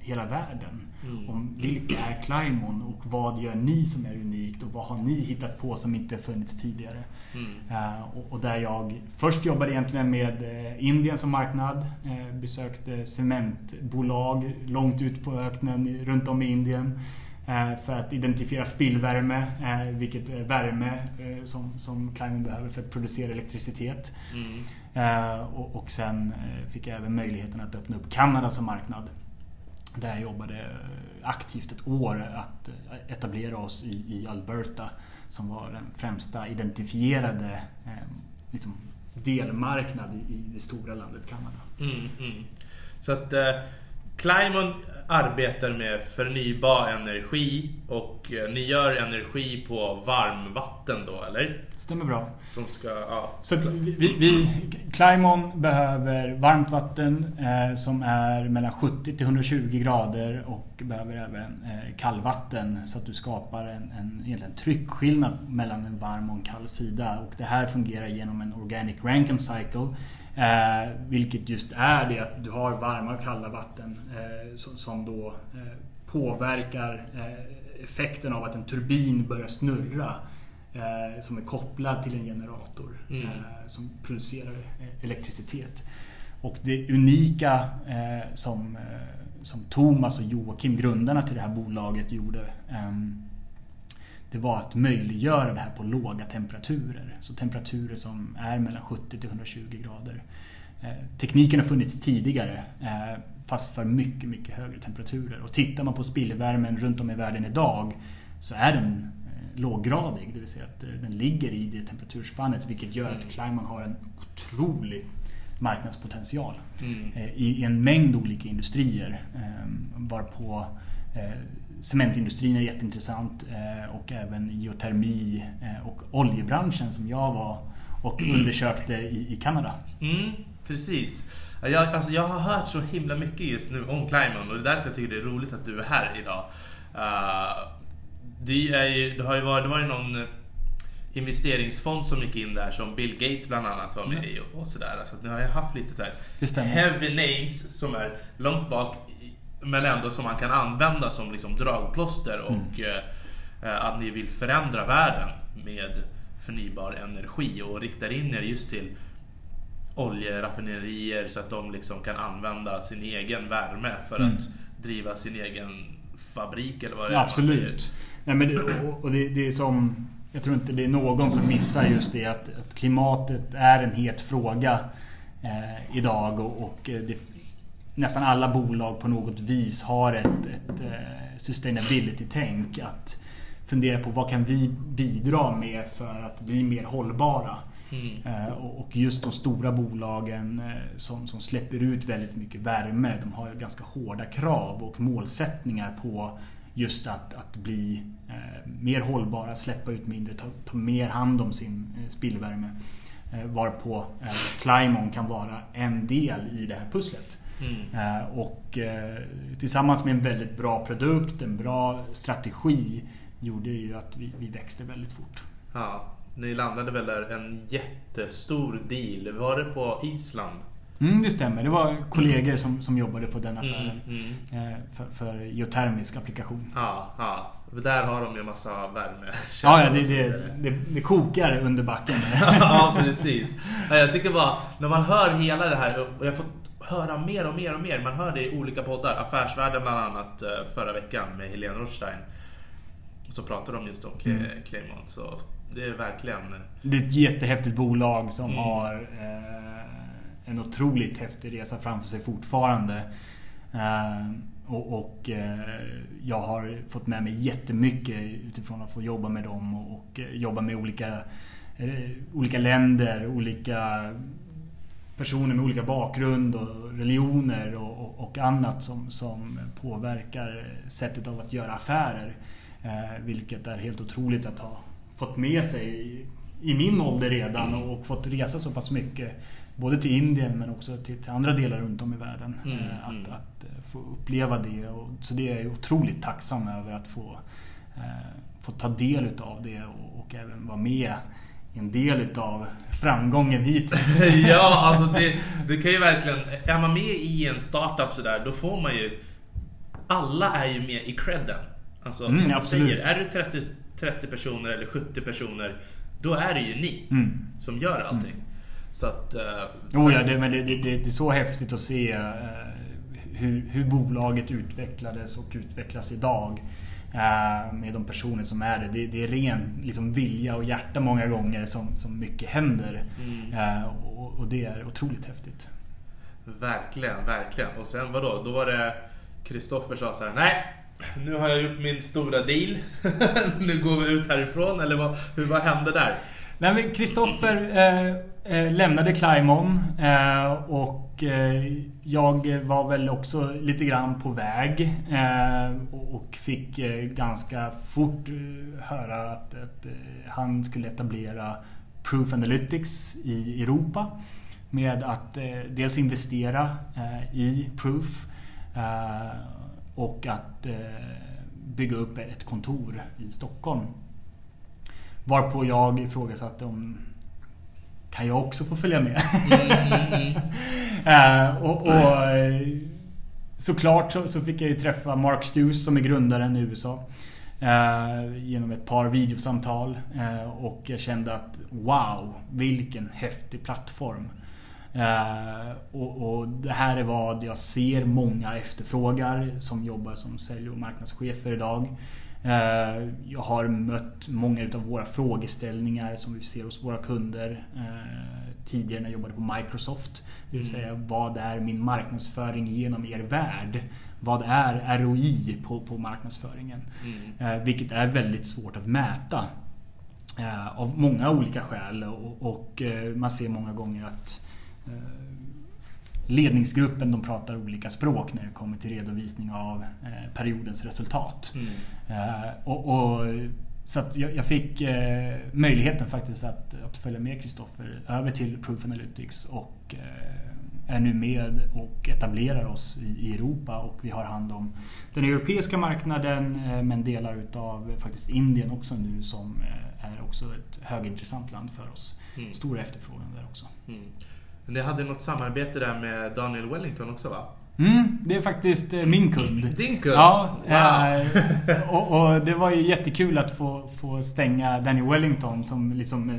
hela världen. Mm. Om vilka är Climon och vad gör ni som är unikt och vad har ni hittat på som inte funnits tidigare. Mm. Eh, och, och där jag först jobbade egentligen med eh, Indien som marknad. Eh, besökte cementbolag långt ut på öknen runt om i Indien. För att identifiera spillvärme, vilket är värme som, som Climon behöver för att producera elektricitet. Mm. Och, och sen fick jag även möjligheten att öppna upp Kanada som marknad. Där jag jobbade aktivt ett år att eh, etablera oss i, i Alberta som var den främsta identifierade eh, liksom, delmarknad i, i det stora landet Kanada. Mm, mm. Så att eh, Climon arbetar med förnybar energi och eh, ni gör energi på varmvatten då, eller? Stämmer bra. Som ska, ja. Så vi, vi, Climon behöver varmt vatten eh, som är mellan 70 till 120 grader och behöver även eh, kallvatten så att du skapar en, en egentligen tryckskillnad mellan en varm och en kall sida. Och det här fungerar genom en Organic Rankine Cycle Eh, vilket just är det att du har varma och kalla vatten eh, som, som, då eh, påverkar eh, effekten av att en turbin börjar snurra. Eh, som är kopplad till en generator mm. Eh, som producerar elektricitet. Och det unika som, som Thomas och Joakim, grundarna till det här bolaget, gjorde ehm, det var att möjliggöra det här på låga temperaturer. Så temperaturer som är mellan 70 till 120 grader. Eh, tekniken har funnits tidigare eh, fast för mycket, mycket högre temperaturer. Och tittar man på spillvärmen runt om i världen idag så är den eh, låggradig. Det vill säga att den ligger i det temperaturspannet vilket gör att Climon har en otrolig marknadspotential mm. i en mängd olika industrier. Varpå cementindustrin är jätteintressant eh, och även geotermi eh, och oljebranschen som jag var och undersökte i, i Kanada. Mm, precis. Jag, alltså jag har hört så himla mycket just nu om Climon och det är därför jag tycker det är roligt att du är här idag. Uh, det, är ju, det har ju varit, det var ju någon investeringsfond som gick in där som Bill Gates bland annat var med i och, sådär. Så nu har jag haft lite så här heavy names som är långt bak men ändå som man kan använda som liksom dragplåster och mm. eh, att ni vill förändra världen med förnybar energi och riktar in er just till oljeraffinerier så att de liksom kan använda sin egen värme för mm. att driva sin egen fabrik eller vad det är Absolut. Nej, men det, och det, det, är som Jag tror inte det är någon som missar just det att, att klimatet är en het fråga eh, idag och, och det, nästan alla bolag på något vis har ett, ett eh, sustainability-tänk. Att fundera på vad kan vi bidra med för att bli mer hållbara. Mm. Eh, och just de stora bolagen eh, som, som släpper ut väldigt mycket värme. De har ganska hårda krav och målsättningar på just att, att bli mer hållbara, släppa ut mindre, ta, ta mer hand om sin spillvärme. Varpå Climon kan vara en del i det här pusslet. Mm. Och eh, tillsammans med en väldigt bra produkt, en bra strategi gjorde ju att vi, vi växte väldigt fort. Ja, ni landade väl där en jättestor deal. Var det på Island? Mm, det stämmer. Det var kollegor som, som jobbade på den affären. Mm, mm. Eh, för, för geotermisk applikation. Ja, ja. Där har de ju massa värme. Ja, ja det, det, det, det, kokar under backen. *laughs* ja, precis. Jag tycker bara, när man hör hela det här. Och jag får höra mer och mer och mer. Man hör det i olika poddar. Affärsvärlden bland annat eh, förra veckan med Helene Rothstein. Så pratade de just om mm. Claymont. Så det är verkligen... Det är ett jättehäftigt bolag som mm. har eh, en otroligt häftig resa framför sig fortfarande. Eh, och, och eh, jag har fått med mig jättemycket utifrån att få jobba med dem och, och jobba med olika, eh, olika länder, olika personer med olika bakgrund och religioner och, och, annat som, som påverkar sättet av att göra affärer. Eh, vilket är helt otroligt att ha fått med sig i, i min ålder redan och, och, fått resa så pass mycket. Både till Indien men också till, till andra delar runt om i världen. Mm, eh, att, mm. att, eh, få uppleva det. Och, så det är jag otroligt tacksam över att få, eh, få ta del utav det och, och även vara med en del utav framgången hittills. *laughs* ja, alltså det, det kan ju verkligen... Är man med i en startup sådär, då får man ju... Alla är ju med i credden. Alltså, mm, som absolut. säger, är du 30, 30 personer eller 70 personer, då är det ju ni mm. som gör allting. Mm. Så att... Uh, oh ja, det, men det, det, det, är så häftigt att se uh, hur, hur bolaget utvecklades och utvecklas idag. Eh, med de personer som är det. Det, det är ren liksom, vilja och hjärta många gånger som, som mycket händer. Mm. Eh, och, och, det är otroligt häftigt. Verkligen, verkligen. Och sen vadå? Då var det Kristoffer sa så här, nej nu har jag gjort min stora deal. *laughs* nu går vi ut härifrån. Eller vad, hur, vad hände där? Nej men Kristoffer eh, eh, lämnade Climon eh, och och jag var väl också lite grann på väg eh, och fick eh, ganska fort höra att, att han skulle etablera Proof Analytics i Europa med att dels investera i Proof och att bygga upp ett kontor i Stockholm. Varpå jag ifrågasatte om kan jag också få följa med? Mm, mm, mm. uh, *laughs* och, och, såklart så, så, fick jag ju träffa Mark Stews som är grundaren i USA. Uh, genom ett par videosamtal. Och jag kände att wow, vilken häftig plattform. Och, och, det här är vad jag ser många efterfrågar som jobbar som sälj och marknadschefer idag. Eh, jag har mött många utav våra frågeställningar som vi ser hos våra kunder eh, tidigare när jag jobbade på Microsoft. Det vill mm. säga vad är min marknadsföring genom er värld? Vad är ROI på, på marknadsföringen? Mm. Eh, vilket är väldigt svårt att mäta. Av många olika skäl och, och man ser många gånger att ledningsgruppen de pratar olika språk när det kommer till redovisning av eh, periodens resultat. Mm. Eh, och, och, så jag, jag fick eh, möjligheten faktiskt att, att följa med Kristoffer över till Proof Analytics och är nu med och etablerar oss i Europa och vi har hand om den europeiska marknaden men delar utav faktiskt Indien också nu som är också ett högintressant land för oss. Mm. Stor efterfrågan där också. Mm. Ni hade något samarbete där med Daniel Wellington också va? Mm, det är faktiskt eh, min kund. Din kund? Ja. Wow. Eh, och, och, det var ju jättekul att få, få stänga Daniel Wellington som liksom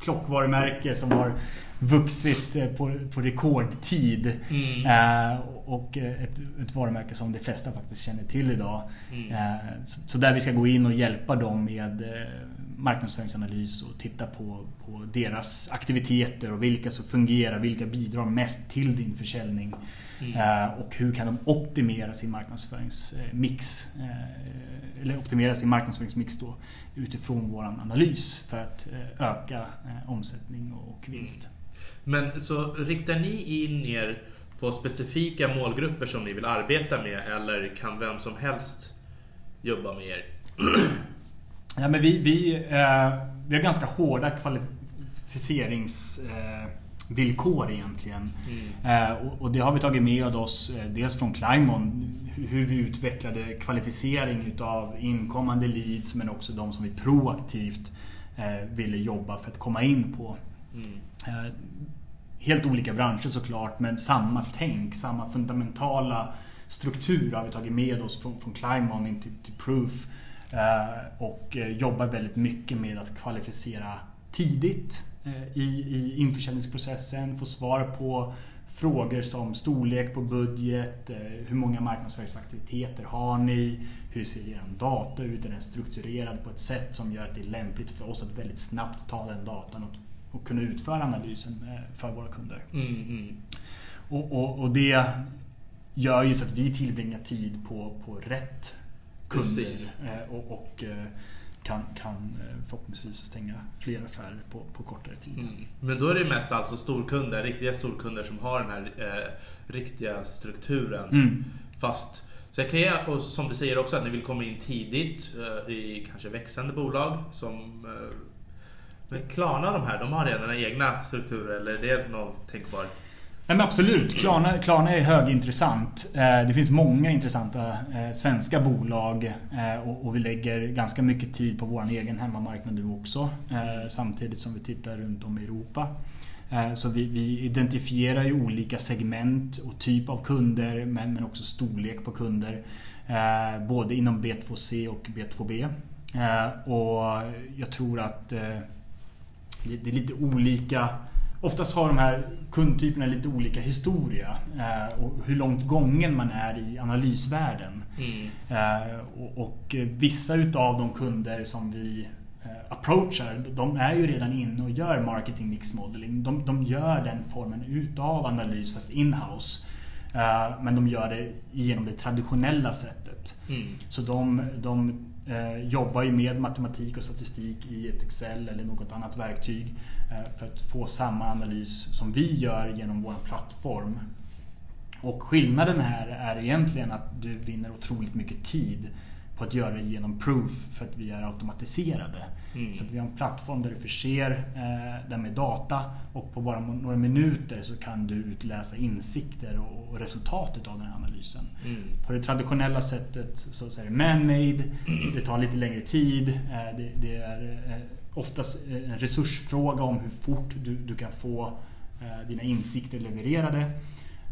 klockvarumärke som har vuxit eh, på, på rekordtid. Mm. Eh, och ett, ett varumärke som de flesta faktiskt känner till idag. Mm. Eh, så, så, där vi ska gå in och hjälpa dem med marknadsföringsanalys och titta på, på deras aktiviteter och vilka som fungerar, vilka bidrar mest till din försäljning. Mm. Eh, och hur kan de optimera sin marknadsföringsmix eh, eller optimera sin marknadsföringsmix då utifrån vår analys för att eh, öka omsättning och vinst. Mm. Men så riktar ni in er på specifika målgrupper som ni vill arbeta med eller kan vem som helst jobba med er? Ja, men vi, vi, eh, vi har ganska hårda kvalificeringsvillkor eh, egentligen. Mm. Eh, och, och, det har vi tagit med oss eh, dels från Climon hur vi utvecklade kvalificering utav inkommande leads men också de som vi proaktivt eh, ville jobba för att komma in på. Mm. Eh, helt olika branscher såklart men samma tänk, samma fundamentala struktur har vi tagit med oss från, från Climon in till, till Proof. Eh, och eh, jobbar väldigt mycket med att kvalificera tidigt eh, i, i införsäljningsprocessen, få svar på frågor som storlek på budget, hur många marknadsföringsaktiviteter har ni, hur ser er data ut, är den strukturerad på ett sätt som gör att det är lämpligt för oss att väldigt snabbt ta den datan och, och kunna utföra analysen för våra kunder. Mm, mm. Och, och, och, det gör ju så att vi tillbringar tid på, på rätt kunder eh, och, och eh, kan, kan eh, förhoppningsvis stänga fler affärer på, på kortare tid. Mm. Men då är det mest alltså storkunder, riktiga storkunder som har den här eh, riktiga strukturen. Mm. Fast så jag kan ge, och som du säger också, att ni vill komma in tidigt eh, i kanske växande bolag som eh, men Klarna de här, de har redan egna strukturer eller är det något tänkbart? Nej, men absolut, Klarna, Klarna är högintressant. Eh, det finns många intressanta eh, svenska bolag eh, och vi lägger ganska mycket tid på vår egen hemmamarknad nu också. Samtidigt som vi tittar runt om i Europa. Så vi, vi identifierar ju olika segment och typ av kunder men, också storlek på kunder. Både inom B2C och B2B. Och jag tror att det är lite olika Oftast har de här kundtyperna lite olika historia eh, och hur långt gången man är i analysvärlden. Mm. Eh, och, vissa utav de kunder som vi eh, approachar, de är ju redan inne och gör marketing mix modeling. De, de gör den formen utav analys fast inhouse. Men de gör det genom det traditionella sättet. Mm. Så de, de Eh, jobbar ju med matematik och statistik i ett Excel eller något annat verktyg eh, för att få samma analys som vi gör genom vår plattform. Och skillnaden här är egentligen att du vinner otroligt mycket tid på att göra det genom Proof för att vi är automatiserade. Mm. Så att vi har en plattform där du förser eh, den med data och på bara några minuter så kan du utläsa insikter och, och resultatet av den här analysen. Mm. På det traditionella sättet så, så är det man-made, *clears throat* det tar lite längre tid, eh, det, det, är eh, oftast en resursfråga om hur fort du, du kan få eh, dina insikter levererade.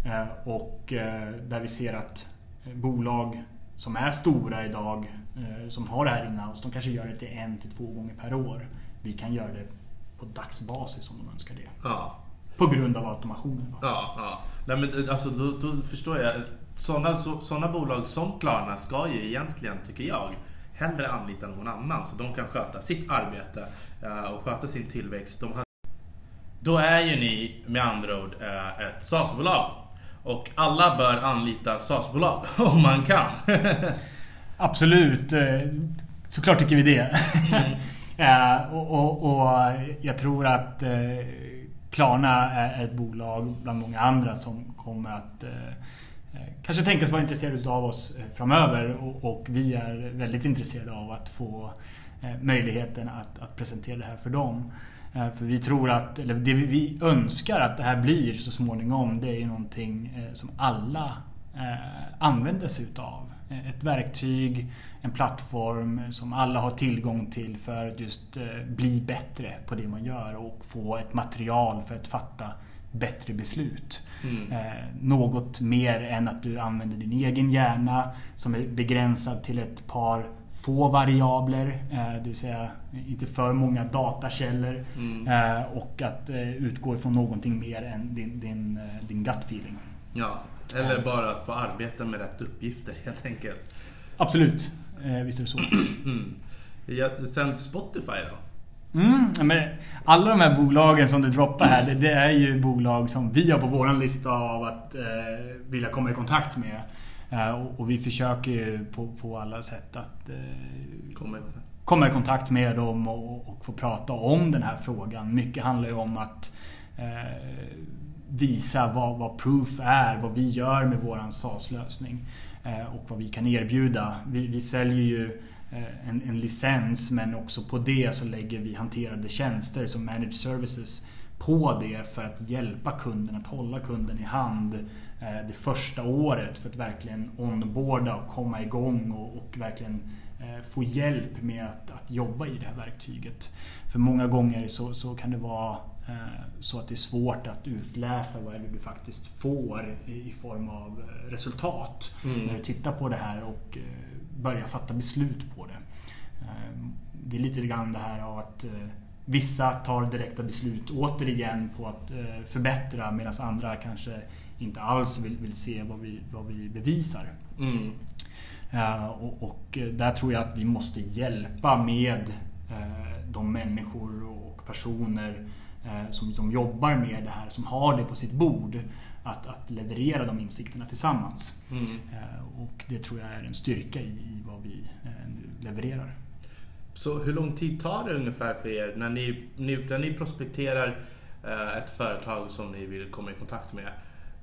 Eh, och eh, där vi ser att bolag som är stora idag, eh, som har det här inhouse, de kanske gör det till en till två gånger per år. Vi kan göra det på dagsbasis om de önskar det. Ja. På grund av automationen. Ja, ja. Nej, men alltså, då, då förstår jag. Sådana, så, sådana bolag som Klarna ska ju egentligen, tycker jag, hellre anlita någon annan så de kan sköta sitt arbete eh, och sköta sin tillväxt. De har... Då är ju ni med andra ord eh, ett SaaS-bolag och alla bör anlita SaaS-bolag *laughs* om man kan. *laughs* Absolut. Eh, såklart tycker vi det. Mm. *laughs* och, och, och, jag tror att eh, Klarna är ett bolag bland många andra som kommer att kanske tänkas vara intresserade av oss framöver och, och, vi är väldigt intresserade av att få möjligheten att, att presentera det här för dem. Eh, för vi tror att, eller det vi önskar att det här blir så småningom, det är ju någonting eh, som alla eh, använder sig utav. Ett verktyg, en plattform som alla har tillgång till för att just bli bättre på det man gör och få ett material för att fatta bättre beslut. Mm. något mer än att du använder din egen hjärna som är begränsad till ett par få variabler, eh, det vill säga inte för många datakällor mm. Eh, och att eh, utgå ifrån någonting mer än din, din, din gut feeling. Ja, eller bara att få arbeta med rätt uppgifter *laughs* helt enkelt. Absolut, visst är det så. *clears throat* Mm. Ja, sen Spotify då? Mm, men alla de här bolagen som du droppar här, det, det, är ju bolag som vi har på våran lista av att eh, vilja komma i kontakt med. Eh, och vi försöker ju på, på alla sätt att eh, komma, i kontakt med dem och, och få prata om den här frågan. Mycket handlar ju om att eh, visa vad, vad Proof är, vad vi gör med våran SaaS-lösning och vad vi kan erbjuda. Vi, vi säljer ju en, en, licens men också på det så lägger vi hanterade tjänster som managed services på det för att hjälpa kunden att hålla kunden i hand det första året för att verkligen onboarda och komma igång och, och verkligen eh, få hjälp med att, att, jobba i det här verktyget. För många gånger så, så kan det vara eh, så att det är svårt att utläsa vad du faktiskt får i form av resultat mm. när du tittar på det här och börjar fatta beslut på det. Det är lite grann det här av att vissa tar direkta beslut återigen på att förbättra medan andra kanske inte alls vill, vill se vad vi, vad vi bevisar. Mm. Uh, och, och, där tror jag att vi måste hjälpa med uh, de människor och personer uh, som, som jobbar med det här, som har det på sitt bord. Att, att leverera de insikterna tillsammans. Mm. och det tror jag är en styrka i, i vad vi nu levererar. Så hur lång tid tar det ungefär för er när ni, när ni prospekterar ett företag som ni vill komma i kontakt med?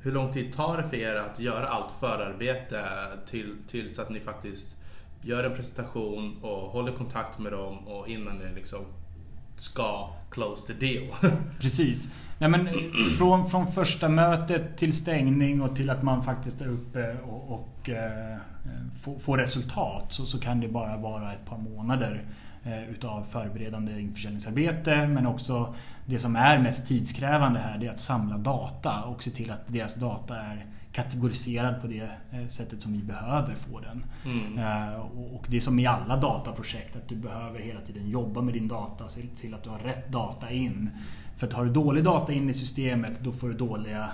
Hur lång tid tar det för er att göra allt förarbete till, tills att ni faktiskt gör en presentation och håller kontakt med dem och innan ni liksom ska close the deal? *laughs* Precis. Nej, men eh, från, från första mötet till stängning och till att man faktiskt är uppe och, och eh, eh får, får resultat så, så kan det bara vara ett par månader. Eh, utav förberedande införsäljningsarbete men också det som är mest tidskrävande här det är att samla data och se till att deras data är kategoriserad på det eh, sättet som vi behöver få den. Mm. Eh, och det är som i alla dataprojekt att du behöver hela tiden jobba med din data, se till att du har rätt data in. För att har du dålig data in i systemet då får du dåliga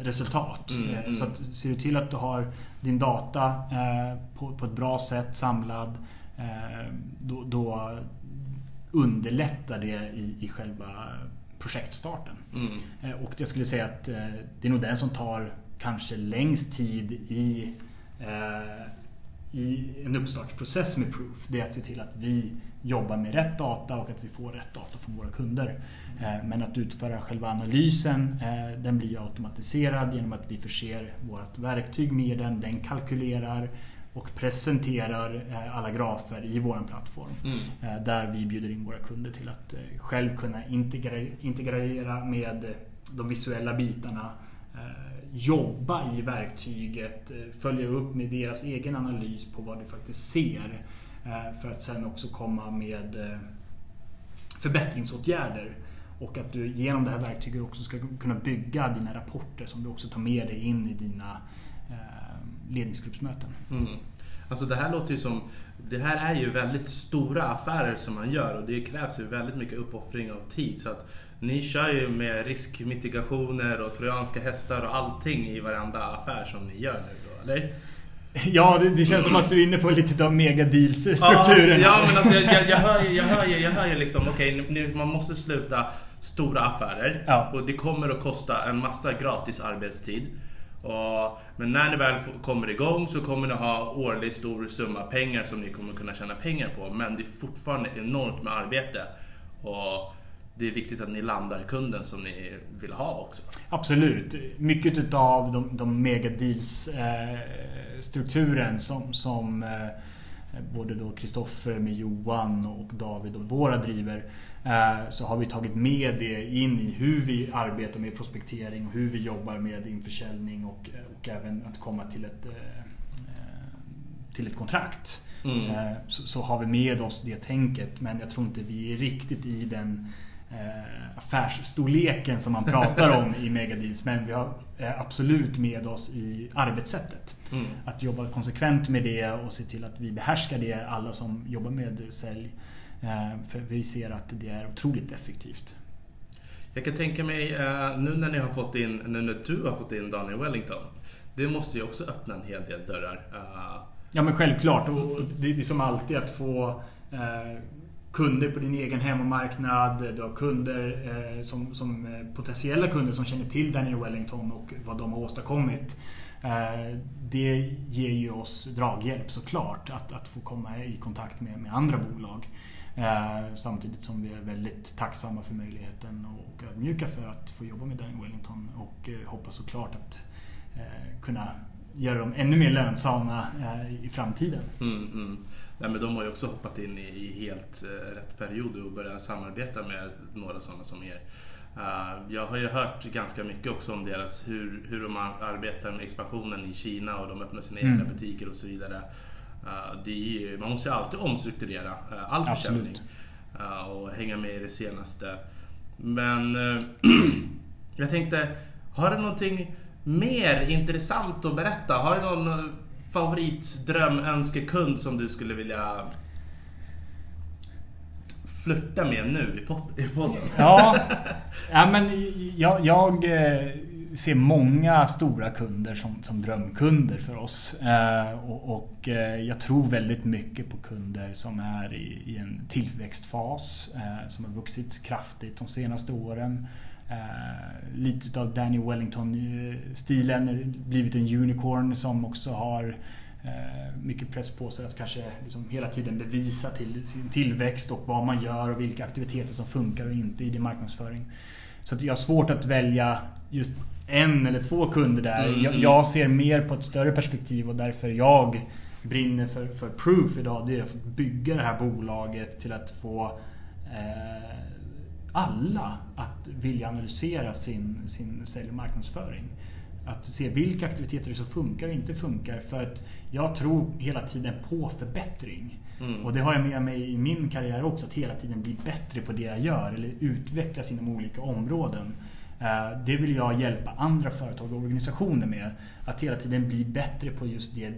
resultat. Mm, mm. Så att, ser du till att du har din data på, på ett bra sätt samlad Eh, då, då underlättar det i, i själva projektstarten. Mm. Eh, och jag skulle säga att eh, det är nog den som tar kanske längst tid i i en uppstartsprocess med Proof, det är att se till att vi jobbar med rätt data och att vi får rätt data från våra kunder. Eh, men att utföra själva analysen, eh, den blir automatiserad genom att vi förser vårt verktyg med den. Den kalkylerar och presenterar eh, alla grafer i vår plattform. Mm. Där vi bjuder in våra kunder till att själv kunna integrera med de visuella bitarna jobba i verktyget, följa upp med deras egen analys på vad du faktiskt ser för att sen också komma med förbättringsåtgärder och att du genom det här verktyget också ska kunna bygga dina rapporter som du också tar med dig in i dina eh, ledningsgruppsmöten. Mm. Alltså det här låter ju som det här är ju väldigt stora affärer som man gör och det krävs ju väldigt mycket uppoffring av tid. Så att ni kör ju med riskmitigationer och trojanska hästar och allting i varenda affär som ni gör nu då, eller? Ja, det, det, känns som att du är inne på lite av megadeals-strukturen. Ja, ja, men alltså, jag, jag, jag, hör ju, jag, hör ju, jag hör ju liksom, okej, okay, man måste sluta stora affärer. Ja. Och det kommer att kosta en massa gratis arbetstid. Och, men när ni väl kommer igång så kommer ni ha årlig stor summa pengar som ni kommer kunna tjäna pengar på. Men det är fortfarande enormt med arbete. Och det är viktigt att ni landar kunden som ni vill ha också. Absolut. Mycket utav de, de megadeals eh, strukturen som, som eh, både då Kristoffer med Johan och David och Bora driver eh, så har vi tagit med det in i hur vi arbetar med prospektering och hur vi jobbar med införsäljning och, och även att komma till ett, eh, till ett kontrakt. Mm. Så, så, har vi med oss det tänket men jag tror inte vi är riktigt i den affärsstorleken som man pratar om *laughs* i megadeals men vi har absolut med oss i arbetssättet. Mm. Att jobba konsekvent med det och se till att vi behärskar det, alla som jobbar med sälj. Eh, för vi ser att det är otroligt effektivt. Jag kan tänka mig, eh, nu när ni har fått in, nu när du har fått in Daniel Wellington. Det måste ju också öppna en hel del dörrar. Eh, ja men självklart. Och det är som alltid att få kunder på din egen hemmamarknad. Du har kunder som, som potentiella kunder som känner till Daniel Wellington och vad de har åstadkommit. Eh, det ger ju oss draghjälp såklart att, att få komma i kontakt med, med andra bolag. Eh, samtidigt som vi är väldigt tacksamma för möjligheten och ödmjuka för att få jobba med Daniel Wellington och eh, hoppas såklart att kunna göra dem ännu mer lönsamma i framtiden. Mm, mm. Nej, men de har ju också hoppat in i, i helt rätt period och börjat samarbeta med några sådana som er. Eh, jag har ju hört ganska mycket också om deras, hur, hur de arbetar med expansionen i Kina och de öppnar sina mm. egna butiker och så vidare. Det är, man måste ju alltid omstrukturera uh, all försäljning och hänga med i det senaste. Men *clears throat* jag tänkte, har du någonting mer intressant att berätta? Har du någon favoritdrömönskekund som du skulle vilja flörta med nu i podden. *laughs* Ja, ja men jag, jag eh, ser många stora kunder som, som drömkunder för oss. Eh, och, och eh, jag tror väldigt mycket på kunder som är i, i en tillväxtfas, eh, som har vuxit kraftigt de senaste åren. Eh, lite av Danny Wellington-stilen, blivit en unicorn som också har mycket press på sig att kanske liksom hela tiden bevisa till sin tillväxt och vad man gör och vilka aktiviteter som funkar och inte i din marknadsföring. Så att jag har svårt att välja just en eller två kunder där. Mm. Jag, jag, ser mer på ett större perspektiv och därför jag brinner för, för Proof idag. Det är att bygga det här bolaget till att få eh, alla att vilja analysera sin, sin sälj och marknadsföring. Att se vilka aktiviteter som funkar och inte funkar. För att jag tror hela tiden på förbättring. Mm. Och det har jag med mig i min karriär också. Att hela tiden bli bättre på det jag gör. Eller utvecklas inom olika områden. Eh, det vill jag hjälpa andra företag och organisationer med. Att hela tiden bli bättre på just det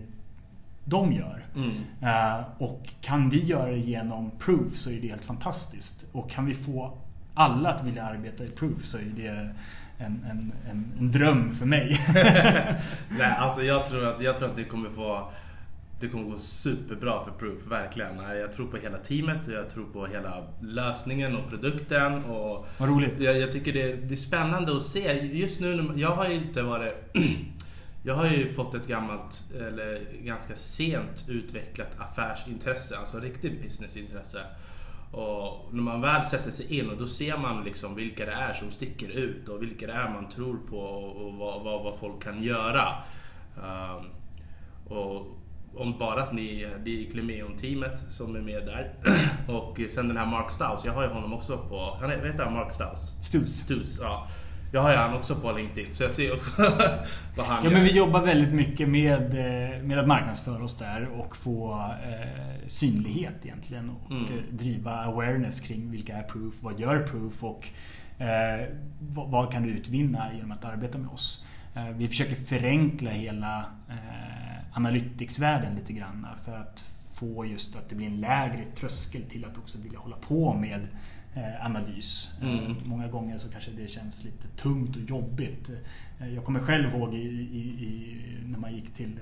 de gör. Mm. Eh, och kan vi göra det genom Proof så är det helt fantastiskt. Och kan vi få alla att vilja arbeta i Proof så är det en, en, en, en dröm för mig. *laughs* Nej, alltså jag tror, att, jag tror att det kommer få det kommer gå superbra för Proof, verkligen. Jag tror på hela teamet, jag tror på hela lösningen och produkten. Och Vad roligt. Jag, jag tycker det, det, är spännande att se. Just nu, jag har ju inte varit... *clears throat* jag har ju fått ett gammalt, eller ganska sent utvecklat affärsintresse, alltså riktigt businessintresse. Och när man väl sätter sig in och då ser man liksom vilka det är som sticker ut och vilka det är man tror på och vad, vad, vad folk kan göra. Um, och om bara att ni, det är Clemeon-teamet som är med där. *clears throat* och sen den här Mark Staus, jag har ju honom också på, han är, heter han Mark Staus? Stus. Stus, ja. Jag har ju han också på LinkedIn, så jag ser också *laughs* vad han Ja gör. men vi jobbar väldigt mycket med, eh, med att marknadsföra oss där och få eh, synlighet egentligen. Och Mm. eh, driva awareness kring vilka är Proof, vad gör Proof och eh, vad, vad kan du utvinna genom att arbeta med oss. Eh, vi försöker förenkla hela eh, analyticsvärlden lite grann för att få just att det blir en lägre tröskel till att också vilja hålla på med analys. Mm. Eh, Många gånger så kanske det känns lite tungt och jobbigt. Eh, Jag kommer själv ihåg i, i, i, när man gick till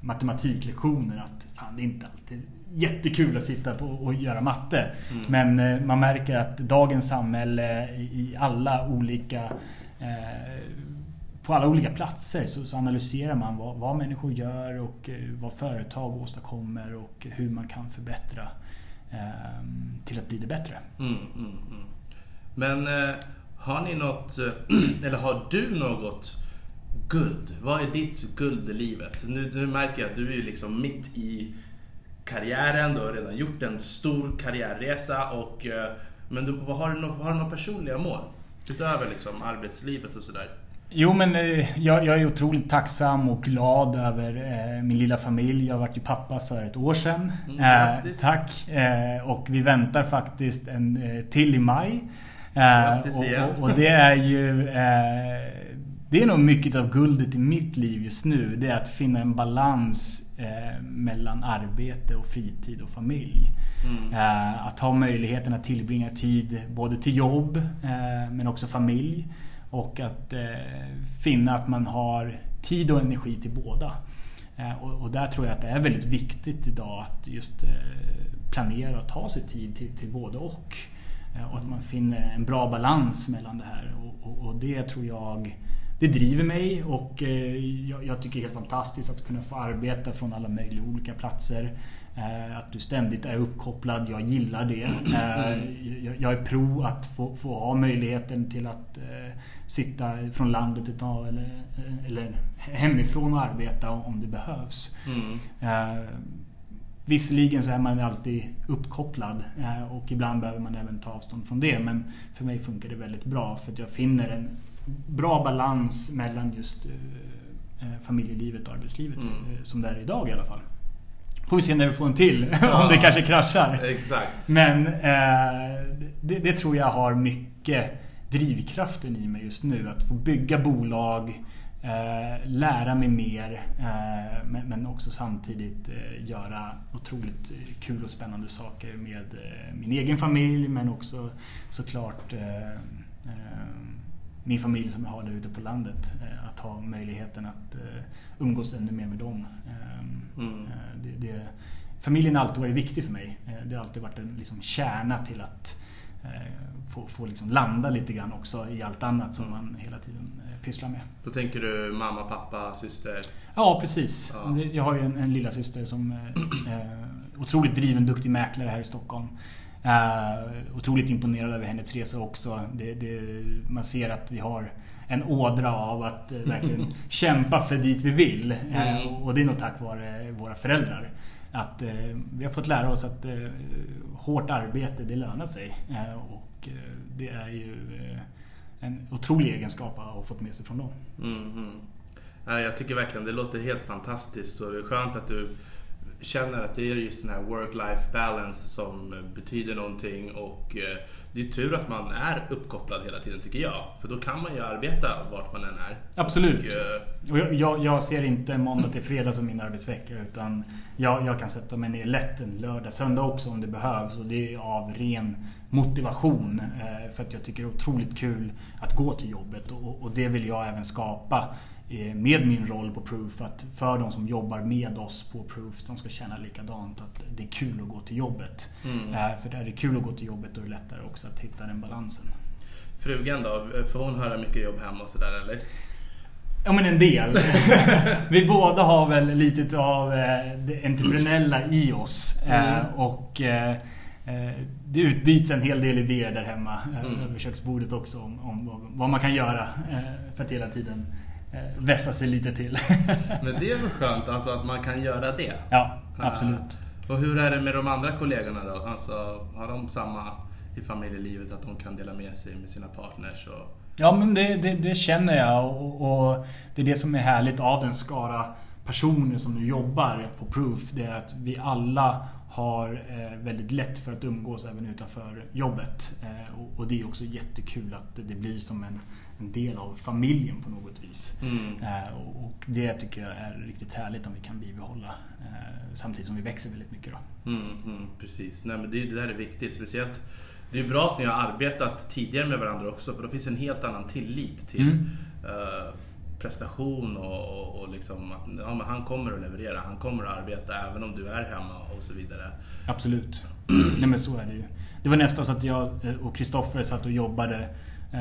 matematiklektioner att fan, det är inte alltid jättekul att sitta på och göra matte. Mm. Men eh, man märker att dagens samhälle i, alla olika eh, på alla olika platser så, så analyserar man vad, vad människor gör och eh, vad företag åstadkommer och hur man kan förbättra eh, Ehm, till att bli det bättre. Mm, mm, mm. Men eh, har ni något, eh, *clears throat* eller har du något guld? Vad är ditt guld i livet? Nu, nu märker jag att du är ju liksom mitt i karriären, du har redan gjort en stor karriärresa och eh, men du, vad har, du, har du några personliga mål? Utöver liksom arbetslivet och sådär. Jo men eh, jag, jag är otroligt tacksam och glad över eh, min lilla familj. Jag varit ju pappa för ett år sedan. Mm, Eh, tack! Eh, och vi väntar faktiskt en eh, till i maj. Eh, Grattis och, igen. och, och det är ju... Det är nog mycket av guldet i mitt liv just nu. Det är att finna en balans mellan arbete och fritid och familj. Mm. Att ha möjligheten att tillbringa tid både till jobb men också familj. Och att eh, finna att man har tid och energi till båda. Eh, och, och där tror jag att det är väldigt viktigt idag att just eh, planera och ta sig tid till, till både och. Eh, och att man finner en bra balans mellan det här. Och, och, och det tror jag det driver mig och eh, jag, jag tycker det är helt fantastiskt att kunna få arbeta från alla möjliga olika platser. Eh, Att du ständigt är uppkopplad, jag gillar det. Eh, Jag, är pro att få, få ha möjligheten till att eh, sitta från landet ett tag eller, eller hemifrån och arbeta om det behövs. Mm. Visserligen så är man alltid uppkopplad och ibland behöver man även ta avstånd från det. Men för mig funkar det väldigt bra för att jag finner en bra balans mellan just familjelivet och arbetslivet. Mm. Som det är idag i alla fall. Får vi se när vi får en till. *laughs* Ja. om det kanske kraschar. Exakt. Men eh, det, det tror jag har mycket drivkraften i mig just nu. Att få bygga bolag, eh, lära mig mer eh, men, men också samtidigt eh, göra otroligt kul och spännande saker med eh, min egen familj men också såklart eh, min familj som jag har där ute på landet. Eh, att ha möjligheten att eh, umgås ännu mer med dem. Eh, Mm. eh, det, det, familjen har alltid varit viktig för mig. Det har alltid varit en liksom kärna till att få, få liksom landa lite grann också i allt annat som man hela tiden pysslar med. Då tänker du mamma, pappa, syster? Ja, precis. Ja. Jag har ju en, en lilla syster som eh, *clears throat* otroligt driven, duktig mäklare här i Stockholm. Eh, otroligt imponerad över hennes resa också. Det, det, man ser att vi har en ådra av att eh, verkligen *laughs* kämpa för dit vi vill. Mm. och det är nog tack vare våra föräldrar. Att vi har fått lära oss att hårt arbete, det lönar sig. Och det är ju en otrolig egenskap att ha fått med sig från dem. Mm, mm. Ja, Jag tycker verkligen det låter helt fantastiskt och det är skönt att du känner att det är just den här work-life balance som betyder någonting och eh, det är tur att man är uppkopplad hela tiden tycker jag. För då kan man ju arbeta vart man än är. Absolut. Och, eh, Och jag, jag, ser inte måndag till fredag som min arbetsvecka utan jag, jag kan sätta mig ner lätt en lördag, söndag också om det behövs. Och det är av ren motivation. Eh, för att jag tycker det är otroligt kul att gå till jobbet. Och, och det vill jag även skapa med min roll på Proof. Att för de som jobbar med oss på Proof, de ska känna likadant. Att det är kul att gå till jobbet. Mm. Eh, för är det kul att gå till jobbet då är det lättare också att hitta den balansen. Frugan då, får hon höra mycket jobb hemma och sådär eller? Ja men en del. *laughs* vi båda har väl lite av eh, det entreprenella i oss. Eh, Mm. och eh, eh, det utbyts en hel del idéer där hemma eh, Mm. över köksbordet också om, om vad, man kan göra eh, för att hela tiden eh, vässa sig lite till. *laughs* Men det är väl skönt alltså att man kan göra det. ja, absolut. Och hur är det med de andra kollegorna då? Alltså, har de samma i familjelivet att de kan dela med sig med sina partners? Och... Ja men det, det, det känner jag och, och det är det som är härligt av den skara personer som nu jobbar på Proof. Det är att vi alla har eh, väldigt lätt för att umgås även utanför jobbet. Eh, och det är också jättekul att det blir som en, en del av familjen på något vis. Mm. Eh, och, det tycker jag är riktigt härligt om vi kan bibehålla. Eh, samtidigt som vi växer väldigt mycket då. Mm, mm, precis. Nej, men det, det där är viktigt. Speciellt det är bra att ni har arbetat tidigare med varandra också för då finns en helt annan tillit till Mm. eh, prestation och, och, och liksom att ja, han kommer att leverera. Han kommer att arbeta även om du är hemma och så vidare. Absolut. Nej men så är det ju. Det var nästan så att jag eh, och Kristoffer satt och jobbade. Eh,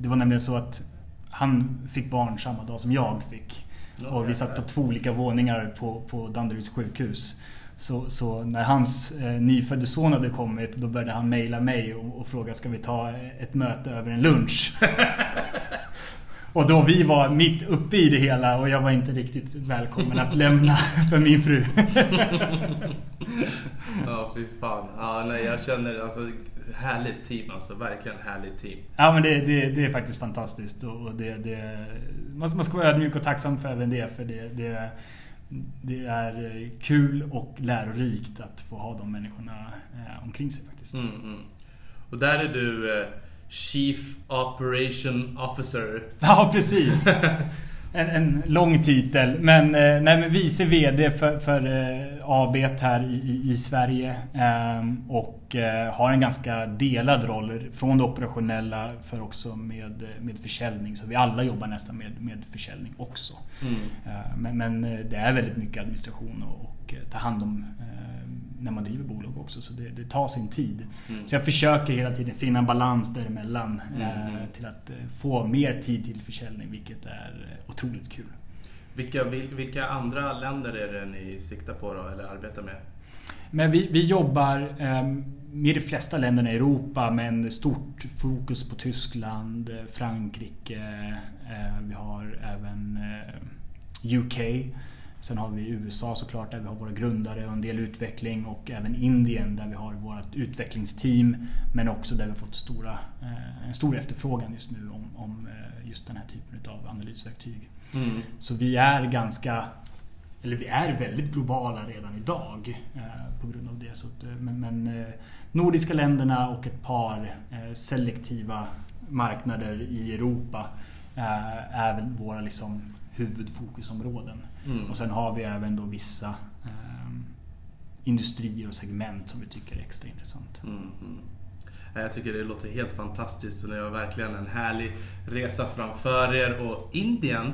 Det var nämligen så att han fick barn samma dag som jag fick. Och vi satt på två olika våningar på, på Danderyds sjukhus. Så, så när hans eh, nyfödde son hade kommit då började han mejla mig och, och fråga ska vi ta ett möte över en lunch? *laughs* och då vi var mitt uppe i det hela och jag var inte riktigt välkommen att lämna *laughs* för min fru. Ja, fy fan. Ja, nej, jag känner alltså härligt team alltså. Verkligen härligt team. Ja men det, det, det är faktiskt fantastiskt och det, det, man, man ska vara ödmjuk och tacksam för även det för det, det, det är kul och lärorikt att få ha de människorna eh, omkring sig faktiskt. Mm, mm. Och där är du eh, Chief Operation Officer. Ja precis! *laughs* En, en lång titel men, eh, nej, men vice VD för, för eh, AB här i, i, Sverige ehm, och eh, har en ganska delad roll från det operationella för också med, med försäljning. Så vi alla jobbar nästan med, med försäljning också. Mm. Eh, Men, men eh, det är väldigt mycket administration och, och eh, ta hand om eh, när man driver bolag också. Så det, det tar sin tid. Mm. Så jag försöker hela tiden finna en balans däremellan eh, Mm. till att eh, få mer tid till försäljning vilket är eh, otroligt kul. Vilka, vilka andra länder är det ni siktar på då, eller arbetar med? Men vi, vi jobbar ehm, med de flesta länderna i Europa med stort fokus på Tyskland, Frankrike. Eh, vi har även eh, UK. Sen har vi USA såklart där vi har våra grundare och en del utveckling och även Indien där vi har vårt utvecklingsteam men också där vi har fått stora, eh, en stor efterfrågan just nu om, om just den här typen av analysverktyg. Mm. Så vi är ganska eller vi är väldigt globala redan idag eh, på grund av det. Så att, eh, men men eh, nordiska länderna och ett par eh, selektiva marknader i Europa eh, är väl våra liksom, huvudfokusområden. Mm. Och sen har vi även då vissa eh, industrier och segment som vi tycker är extra intressant. Mm, Jag tycker det låter helt fantastiskt och ni har verkligen en härlig resa framför er. Och Indien,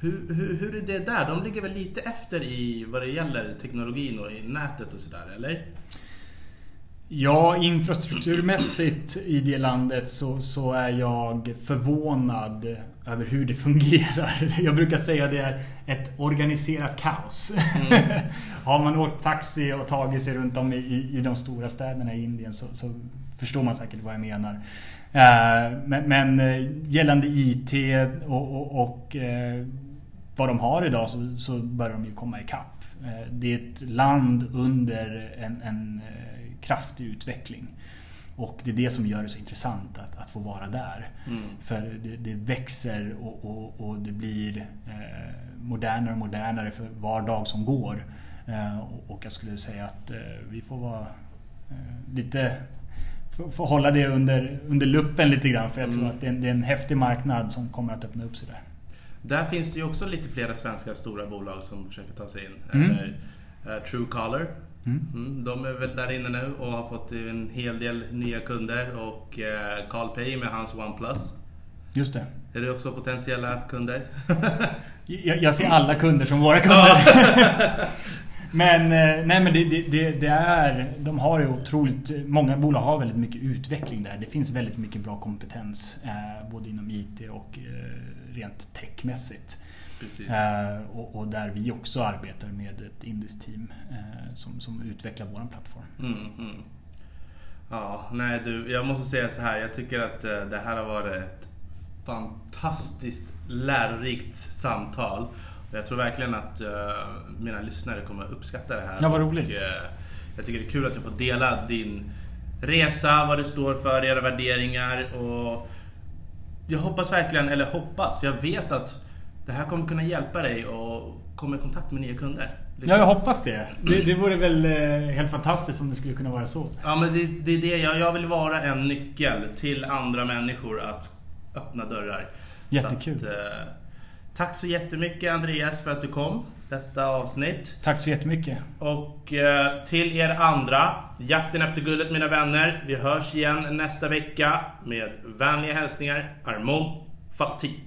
hur, hur, hur är det där? De ligger väl lite efter i vad det gäller teknologin och i nätet och sådär, eller? Ja, infrastrukturmässigt i det landet så, så är jag förvånad över hur det fungerar. *laughs* Jag brukar säga det är ett organiserat kaos. Mm. *laughs* Har man åkt taxi och tagit sig runt om i, i, de stora städerna i Indien så, så förstår man säkert vad jag menar. Eh, Men, men eh, gällande IT och, och, och eh, vad de har idag så, så börjar de ju komma ikapp. Eh, Det är ett land under en, en eh, kraftig utveckling. Och det är det som gör det så intressant att, att få vara där. Mm. För det, det växer och, och, och det blir eh, modernare och modernare för var dag som går. Eh, och, och jag skulle säga att eh, vi får vara lite får- får hålla det under, under luppen lite grann för jag tror Mm. att det är, en, det är en häftig marknad som kommer att öppna upp sig där. Där finns det ju också lite flera svenska stora bolag som försöker ta sig in. Mm. Eller, eh, Truecaller. Mm. Mm, de är väl där inne nu och har fått en hel del nya kunder. Och eh, Carl Pei med hans OnePlus. Just det. Är det också potentiella kunder? *laughs* Jag, jag ser alla kunder som våra kunder. *laughs* Men, eh, nej, men det, det, det, är... De har ju otroligt... Många bolag har väldigt mycket utveckling där. Det finns väldigt mycket bra kompetens. Både inom IT och rent techmässigt. Eh, och, och, där vi också arbetar med ett indiskt team eh, som, som utvecklar vår plattform. Mm, mm. Ja, nej du, jag måste säga så här. Jag tycker att eh, det här har varit ett fantastiskt lärorikt samtal. Jag tror verkligen att uh, mina lyssnare kommer att uppskatta det här. Ja, vad roligt. Och, uh, jag tycker det är kul att du får dela din resa, vad du står för, era värderingar och jag hoppas verkligen, eller hoppas, jag vet att det här kommer kunna hjälpa dig och komma i kontakt med nya kunder. Liksom. Ja, jag hoppas det. det. Det vore väl eh, helt fantastiskt om det skulle kunna vara så. Ja, men det, det är det jag, jag vill vara en nyckel till andra människor att öppna dörrar. Jättekul. Så att, eh, tack så jättemycket Andreas för att du kom detta avsnitt. Tack så jättemycket. Och eh, till er andra, jakten efter guldet mina vänner. Vi hörs igen nästa vecka med vänliga hälsningar Armon Faltin.